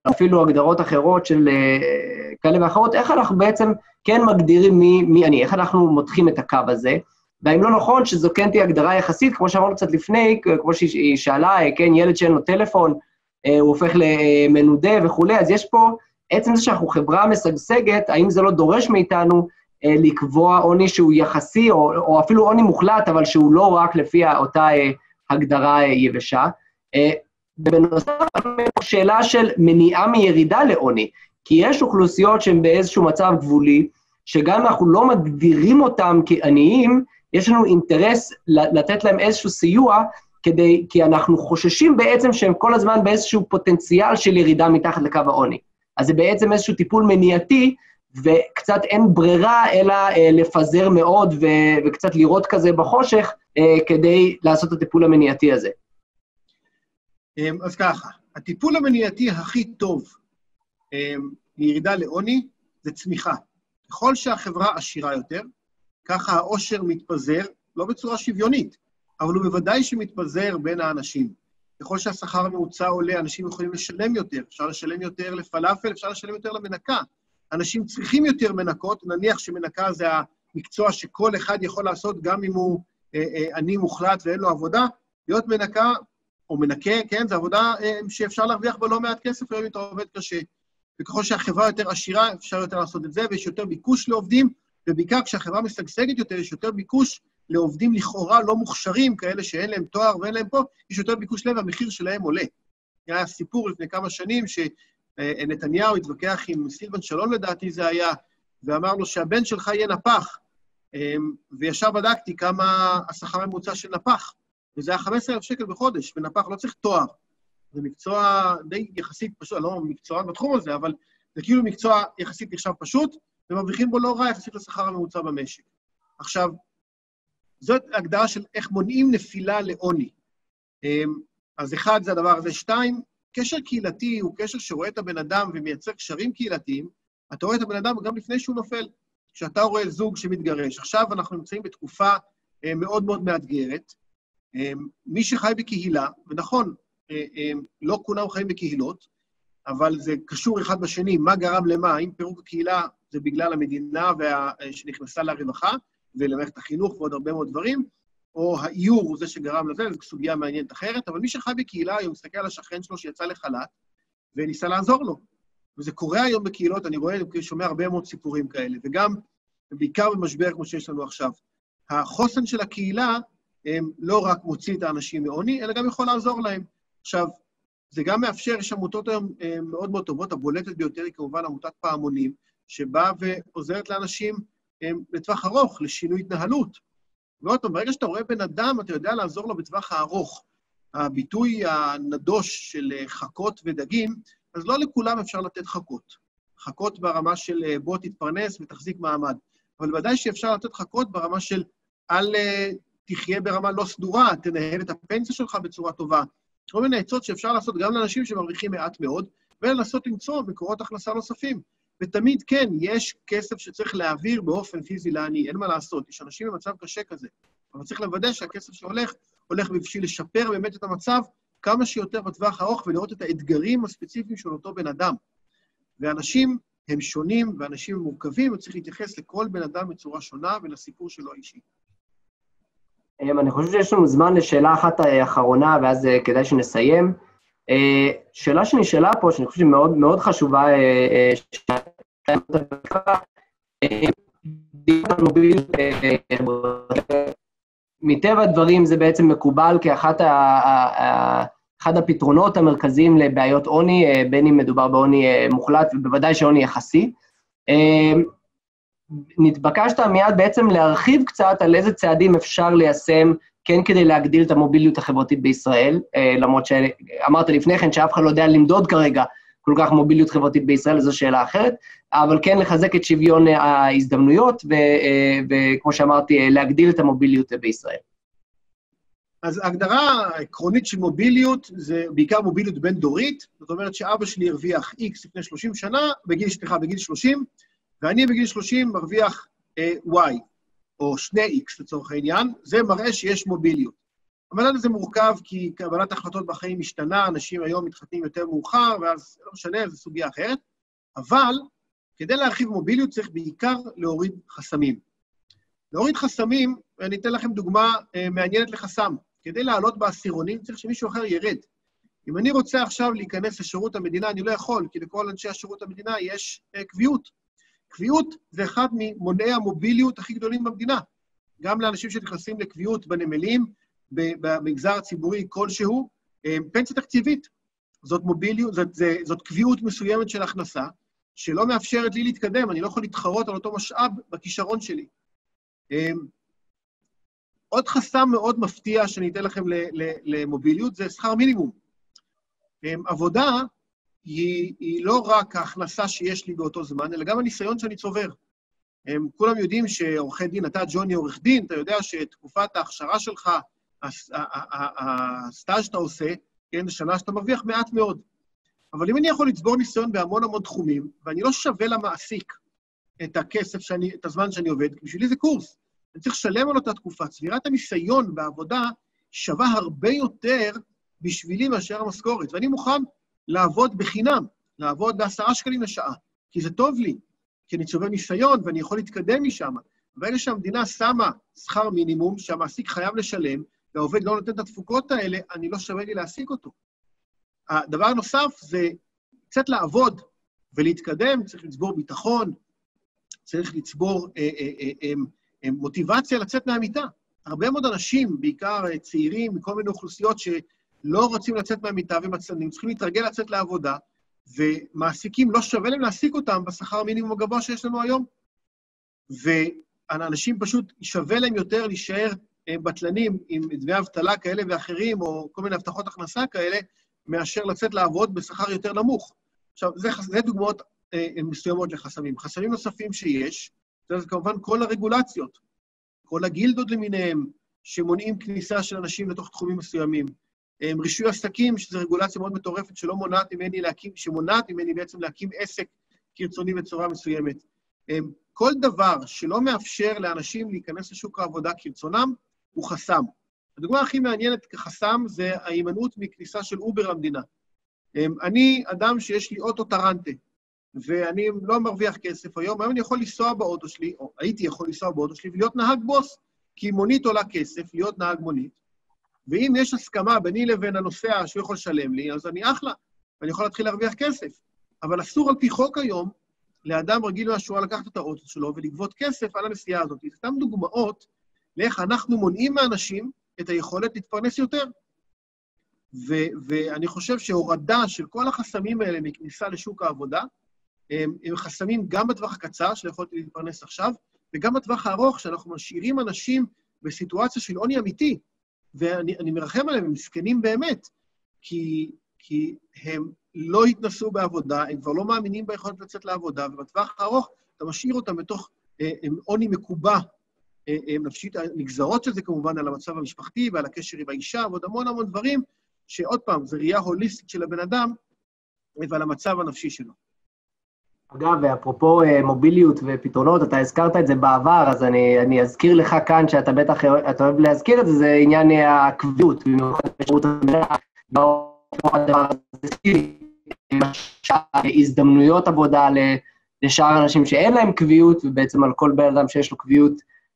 [SPEAKER 1] אפילו הגדרות אחרות של uh, כאלה ואחרות, איך אנחנו בעצם כן מגדירים מי, מי אני, איך אנחנו מותחים את הקו הזה. והאם לא נכון שזו כן תהיה הגדרה יחסית, כמו שאמרנו קצת לפני, כמו שהיא שאלה, כן, ילד שאין לו טלפון, הוא הופך למנודה וכולי, אז יש פה עצם זה שאנחנו חברה משגשגת, האם זה לא דורש מאיתנו אה, לקבוע עוני שהוא יחסי, או, או אפילו עוני מוחלט, אבל שהוא לא רק לפי אותה אה, הגדרה אה, יבשה. ובנוסף, שאלה של מניעה מירידה לעוני, כי יש אוכלוסיות שהן באיזשהו מצב גבולי, שגם אם אנחנו לא מגדירים אותם כעניים, יש לנו אינטרס לתת להם איזשהו סיוע, כדי, כי אנחנו חוששים בעצם שהם כל הזמן באיזשהו פוטנציאל של ירידה מתחת לקו העוני. אז זה בעצם איזשהו טיפול מניעתי, וקצת אין ברירה אלא אה, לפזר מאוד ו- וקצת לראות כזה בחושך אה, כדי לעשות את הטיפול המניעתי הזה.
[SPEAKER 2] אמ, אז ככה, הטיפול המניעתי הכי טוב אמ, לירידה לעוני זה צמיחה. ככל שהחברה עשירה יותר, ככה העושר מתפזר, לא בצורה שוויונית, אבל הוא בוודאי שמתפזר בין האנשים. ככל שהשכר הממוצע עולה, אנשים יכולים לשלם יותר. אפשר לשלם יותר לפלאפל, אפשר לשלם יותר למנקה. אנשים צריכים יותר מנקות, נניח שמנקה זה המקצוע שכל אחד יכול לעשות, גם אם הוא אה, אה, עני מוחלט ואין לו עבודה. להיות מנקה או מנקה, כן, זו עבודה אה, שאפשר להרוויח בה לא מעט כסף, היום אתה עובד קשה. וככל שהחברה יותר עשירה, אפשר יותר לעשות את זה, ויש יותר ביקוש לעובדים, ובעיקר כשהחברה משגשגת יותר, יש יותר ביקוש לעובדים לכאורה לא מוכשרים, כאלה שאין להם תואר ואין להם פה, יש יותר ביקוש להם והמחיר שלהם עולה. היה סיפור לפני כמה שנים שנתניהו התווכח עם סילבן שלום, לדעתי זה היה, ואמר לו שהבן שלך יהיה נפח. אמ, וישר בדקתי כמה השכר הממוצע של נפח, וזה היה 15,000 שקל בחודש, ונפח לא צריך תואר. זה מקצוע די יחסית פשוט, לא מקצוען בתחום הזה, אבל זה כאילו מקצוע יחסית נחשב פשוט, ומרוויחים בו לא רע יחסית לשכר הממוצע במשק. עכשיו, זאת הגדרה של איך מונעים נפילה לעוני. אמ, אז אחד זה הדבר הזה. שתיים, קשר קהילתי הוא קשר שרואה את הבן אדם ומייצר קשרים קהילתיים. אתה רואה את הבן אדם גם לפני שהוא נופל. כשאתה רואה זוג שמתגרש, עכשיו אנחנו נמצאים בתקופה אה, מאוד מאוד מאתגרת. אמ, מי שחי בקהילה, ונכון, אה, אמ, לא כולם חיים בקהילות, אבל זה קשור אחד בשני, מה גרם למה, האם פירוק הקהילה זה בגלל המדינה וה... שנכנסה לרווחה ולמערכת החינוך ועוד הרבה מאוד דברים, או האיור הוא זה שגרם לזה, זו סוגיה מעניינת אחרת, אבל מי שחי בקהילה היום מסתכל על השכן שלו שיצא לחל"ת וניסה לעזור לו. וזה קורה היום בקהילות, אני רואה, אני שומע הרבה מאוד סיפורים כאלה, וגם, בעיקר במשבר כמו שיש לנו עכשיו. החוסן של הקהילה לא רק מוציא את האנשים מעוני, אלא גם יכול לעזור להם. עכשיו, זה גם מאפשר, יש עמותות היום אה, מאוד מאוד טובות, הבולטת ביותר היא כמובן עמותת פעמונים, שבאה ועוזרת לאנשים אה, לטווח ארוך, לשינוי התנהלות. ועוד פעם, ברגע שאתה רואה בן אדם, אתה יודע לעזור לו בטווח הארוך. הביטוי הנדוש של אה, חכות ודגים, אז לא לכולם אפשר לתת חכות. חכות ברמה של בוא תתפרנס ותחזיק מעמד. אבל ודאי שאפשר לתת חכות ברמה של אל תחיה ברמה לא סדורה, תנהל את הפנסיה שלך בצורה טובה, כל מיני עצות שאפשר לעשות גם לאנשים שמרוויחים מעט מאוד, ולנסות למצוא מקורות הכנסה נוספים. ותמיד, כן, יש כסף שצריך להעביר באופן פיזי לעני, אין מה לעשות. יש אנשים במצב קשה כזה, אבל צריך לוודא שהכסף שהולך, הולך בשביל לשפר באמת את המצב כמה שיותר בטווח הארוך ולראות את האתגרים הספציפיים של אותו בן אדם. ואנשים הם שונים ואנשים הם מורכבים, וצריך להתייחס לכל בן אדם בצורה שונה ולסיפור שלו האישי.
[SPEAKER 1] אמ, אני חושב שיש לנו זמן לשאלה אחת אה, אחרונה, ואז אה, כדאי שנסיים. אה, שאלה שנשאלה פה, שאני חושב שהיא מאוד, מאוד חשובה, מטבע הדברים זה בעצם מקובל כאחד הפתרונות המרכזיים לבעיות עוני, בין אם מדובר בעוני מוחלט ובוודאי שעוני יחסי. נתבקשת מיד בעצם להרחיב קצת על איזה צעדים אפשר ליישם, כן כדי להגדיל את המוביליות החברתית בישראל, אה, למרות שאמרת לפני כן שאף אחד לא יודע למדוד כרגע כל כך מוביליות חברתית בישראל, זו שאלה אחרת, אבל כן לחזק את שוויון ההזדמנויות, אה, וכמו שאמרתי, להגדיל את המוביליות בישראל.
[SPEAKER 2] אז ההגדרה העקרונית של מוביליות זה בעיקר מוביליות בין-דורית, זאת אומרת שאבא שלי הרוויח X לפני 30 שנה, בגיל, סליחה, בגיל 30, ואני בגיל 30 מרוויח אה, Y, או שני X לצורך העניין, זה מראה שיש מוביליות. המדד הזה מורכב כי קבלת החלטות בחיים משתנה, אנשים היום מתחתנים יותר מאוחר, ואז לא משנה, זו סוגיה אחרת, אבל כדי להרחיב מוביליות צריך בעיקר להוריד חסמים. להוריד חסמים, ואני אתן לכם דוגמה אה, מעניינת לחסם. כדי לעלות בעשירונים צריך שמישהו אחר ירד. אם אני רוצה עכשיו להיכנס לשירות המדינה, אני לא יכול, כי לכל אנשי השירות המדינה יש אה, קביעות. קביעות זה אחד ממונעי המוביליות הכי גדולים במדינה. גם לאנשים שנכנסים לקביעות בנמלים, במגזר הציבורי כלשהו, פנסיה תקציבית. זאת מוביליות, זאת, זאת, זאת קביעות מסוימת של הכנסה, שלא מאפשרת לי להתקדם, אני לא יכול להתחרות על אותו משאב בכישרון שלי. אה, עוד חסם מאוד מפתיע שאני אתן לכם למוביליות זה שכר מינימום. אה, עבודה היא, היא לא רק ההכנסה שיש לי באותו זמן, אלא גם הניסיון שאני צובר. הם כולם יודעים שעורכי דין, אתה, ג'וני, עורך דין, אתה יודע שתקופת ההכשרה שלך, הסטאז' שאתה עושה, כן, שנה שאתה מרוויח מעט מאוד. אבל אם אני יכול לצבור ניסיון בהמון המון תחומים, ואני לא שווה למעסיק את הכסף שאני, את הזמן שאני עובד, כי בשבילי זה קורס. אני צריך לשלם על אותה תקופה. צבירת הניסיון בעבודה שווה הרבה יותר בשבילי מאשר המשכורת, ואני מוכן לעבוד בחינם, לעבוד בעשרה שקלים לשעה, כי זה טוב לי, כי אני צובר ניסיון ואני יכול להתקדם משם. ברגע שהמדינה שמה שכר מינימום שהמעסיק חייב לשלם, והעובד לא נותן את התפוקות האלה, אני לא שווה לי להעסיק אותו. הדבר הנוסף זה קצת לעבוד ולהתקדם, צריך לצבור ביטחון, צריך לצבור אה, אה, אה, אה, אה, מוטיבציה לצאת מהמיטה. הרבה מאוד אנשים, בעיקר צעירים מכל מיני אוכלוסיות, ש... לא רוצים לצאת מהמיטה ומצלמים, צריכים להתרגל לצאת לעבודה, ומעסיקים, לא שווה להם להעסיק אותם בשכר המינימום הגבוה שיש לנו היום. ואנשים פשוט, שווה להם יותר להישאר אה, בטלנים עם דמי אבטלה כאלה ואחרים, או כל מיני הבטחות הכנסה כאלה, מאשר לצאת לעבוד בשכר יותר נמוך. עכשיו, זה, זה דוגמאות אה, מסוימות לחסמים. חסמים נוספים שיש, זה כמובן כל הרגולציות. כל הגילדות למיניהם, שמונעים כניסה של אנשים לתוך תחומים מסוימים. רישוי עסקים, שזו רגולציה מאוד מטורפת שלא מונעת ממני להקים, שמונעת ממני בעצם להקים עסק כרצוני בצורה מסוימת. כל דבר שלא מאפשר לאנשים להיכנס לשוק העבודה כרצונם, הוא חסם. הדוגמה הכי מעניינת כחסם זה ההימנעות מכניסה של אובר למדינה. אני אדם שיש לי אוטו טרנטה, ואני לא מרוויח כסף היום, היום אני יכול לנסוע באוטו שלי, או הייתי יכול לנסוע באוטו שלי ולהיות נהג בוס, כי מונית עולה כסף, להיות נהג מונית, ואם יש הסכמה ביני לבין הנוסע שהוא יכול לשלם לי, אז אני אחלה, ואני יכול להתחיל להרוויח כסף. אבל אסור על פי חוק היום לאדם רגיל מהשורה לקחת את האוטו שלו ולגבות כסף על הנסיעה הזאת. זה סתם דוגמאות לאיך אנחנו מונעים מאנשים את היכולת להתפרנס יותר. ו- ואני חושב שהורדה של כל החסמים האלה מכניסה לשוק העבודה, הם, הם חסמים גם בטווח הקצר, של יכולת להתפרנס עכשיו, וגם בטווח הארוך, שאנחנו משאירים אנשים בסיטואציה של עוני אמיתי, ואני מרחם עליהם, הם מסכנים באמת, כי, כי הם לא התנסו בעבודה, הם כבר לא מאמינים ביכולת לצאת לעבודה, ובטווח הארוך אתה משאיר אותם בתוך אה, עוני מקובע אה, אה, נפשית, הנגזרות של זה כמובן על המצב המשפחתי ועל הקשר עם האישה ועוד המון המון דברים, שעוד פעם, זו ראייה הוליסטית של הבן אדם ועל המצב הנפשי שלו.
[SPEAKER 1] אגב, ואפרופו מוביליות ופתרונות, אתה הזכרת את זה בעבר, אז אני, אני אזכיר לך כאן, שאתה בטח, אתה אוהב להזכיר את זה, זה עניין הקביעות, במיוחד בשירות המדינה, הזדמנויות עבודה לשאר האנשים שאין להם קביעות, ובעצם על כל בן אדם שיש לו קביעות,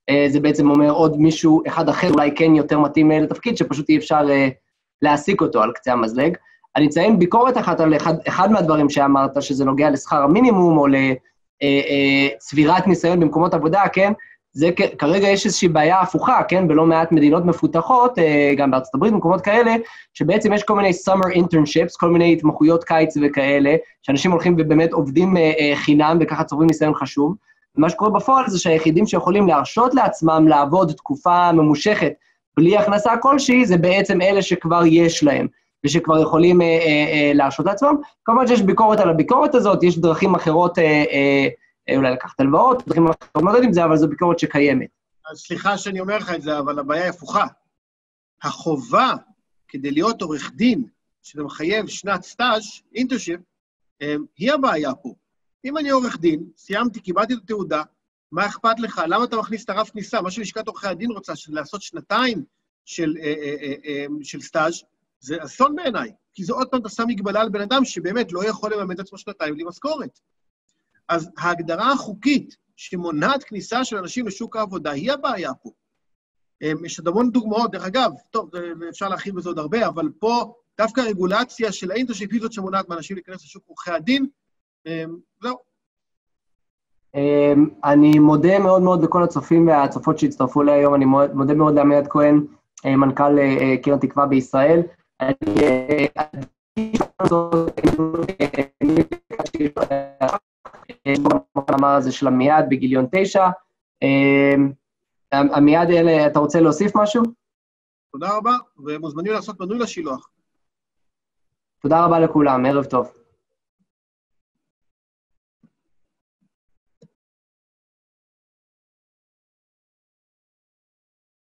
[SPEAKER 1] אה, זה בעצם אומר עוד מישהו, אחד אחר אולי כן יותר מתאים לתפקיד, שפשוט אי אפשר אה, להעסיק אותו על קצה המזלג. אני אציין ביקורת אחת על אחד, אחד מהדברים שאמרת, שזה נוגע לשכר המינימום או לצבירת אה, ניסיון במקומות עבודה, כן? זה כרגע יש איזושהי בעיה הפוכה, כן? בלא מעט מדינות מפותחות, גם בארצות הברית, במקומות כאלה, שבעצם יש כל מיני summer internships, כל מיני התמחויות קיץ וכאלה, שאנשים הולכים ובאמת עובדים חינם וככה צוברים ניסיון חשוב. ומה שקורה בפועל זה שהיחידים שיכולים להרשות לעצמם לעבוד תקופה ממושכת בלי הכנסה כלשהי, זה בעצם אלה שכבר יש להם, ושכבר יכולים אה, אה, אה, להרשות לעצמם. כמובן שיש ביקורת על הביקורת הזאת, יש דרכים אחרות, אה, אה, אה, אולי לקחת הלוואות, דרכים אחרות להתמודד עם זה, אבל זו ביקורת שקיימת.
[SPEAKER 2] אז סליחה שאני אומר לך את זה, אבל הבעיה היא הפוכה. החובה כדי להיות עורך דין, שזה מחייב שנת סטאז', internship, אה, היא הבעיה פה. אם אני עורך דין, סיימתי, קיבלתי את התעודה, מה אכפת לך? למה אתה מכניס את הרף כניסה? מה שלשכת עורכי הדין רוצה, של לעשות שנתיים של, של סטאז', זה אסון בעיניי, כי זה עוד פעם אתה שם מגבלה על בן אדם שבאמת לא יכול לממן את עצמו שנתיים בלי משכורת. אז ההגדרה החוקית שמונעת כניסה של אנשים לשוק העבודה היא הבעיה פה. אה, יש עוד המון דוגמאות, דרך אגב, טוב, אפשר להרחיב בזה עוד הרבה, אבל פה דווקא הרגולציה של האינטרשיפ היא זאת שמונעת מאנשים להיכנס לשוק עורכי הדין, אמ, זהו.
[SPEAKER 1] אמ, אני מודה מאוד מאוד לכל הצופים והצופות שהצטרפו להיום, אני מודה מאוד לעמיעד כהן, אה, מנכ"ל אה, קרן תקווה בישראל. המאמר הזה של עמיעד בגיליון תשע. אמ, עמיעד, אתה רוצה להוסיף משהו?
[SPEAKER 2] תודה רבה, ומוזמנים לעשות מנוי לשילוח.
[SPEAKER 1] תודה רבה לכולם, ערב טוב.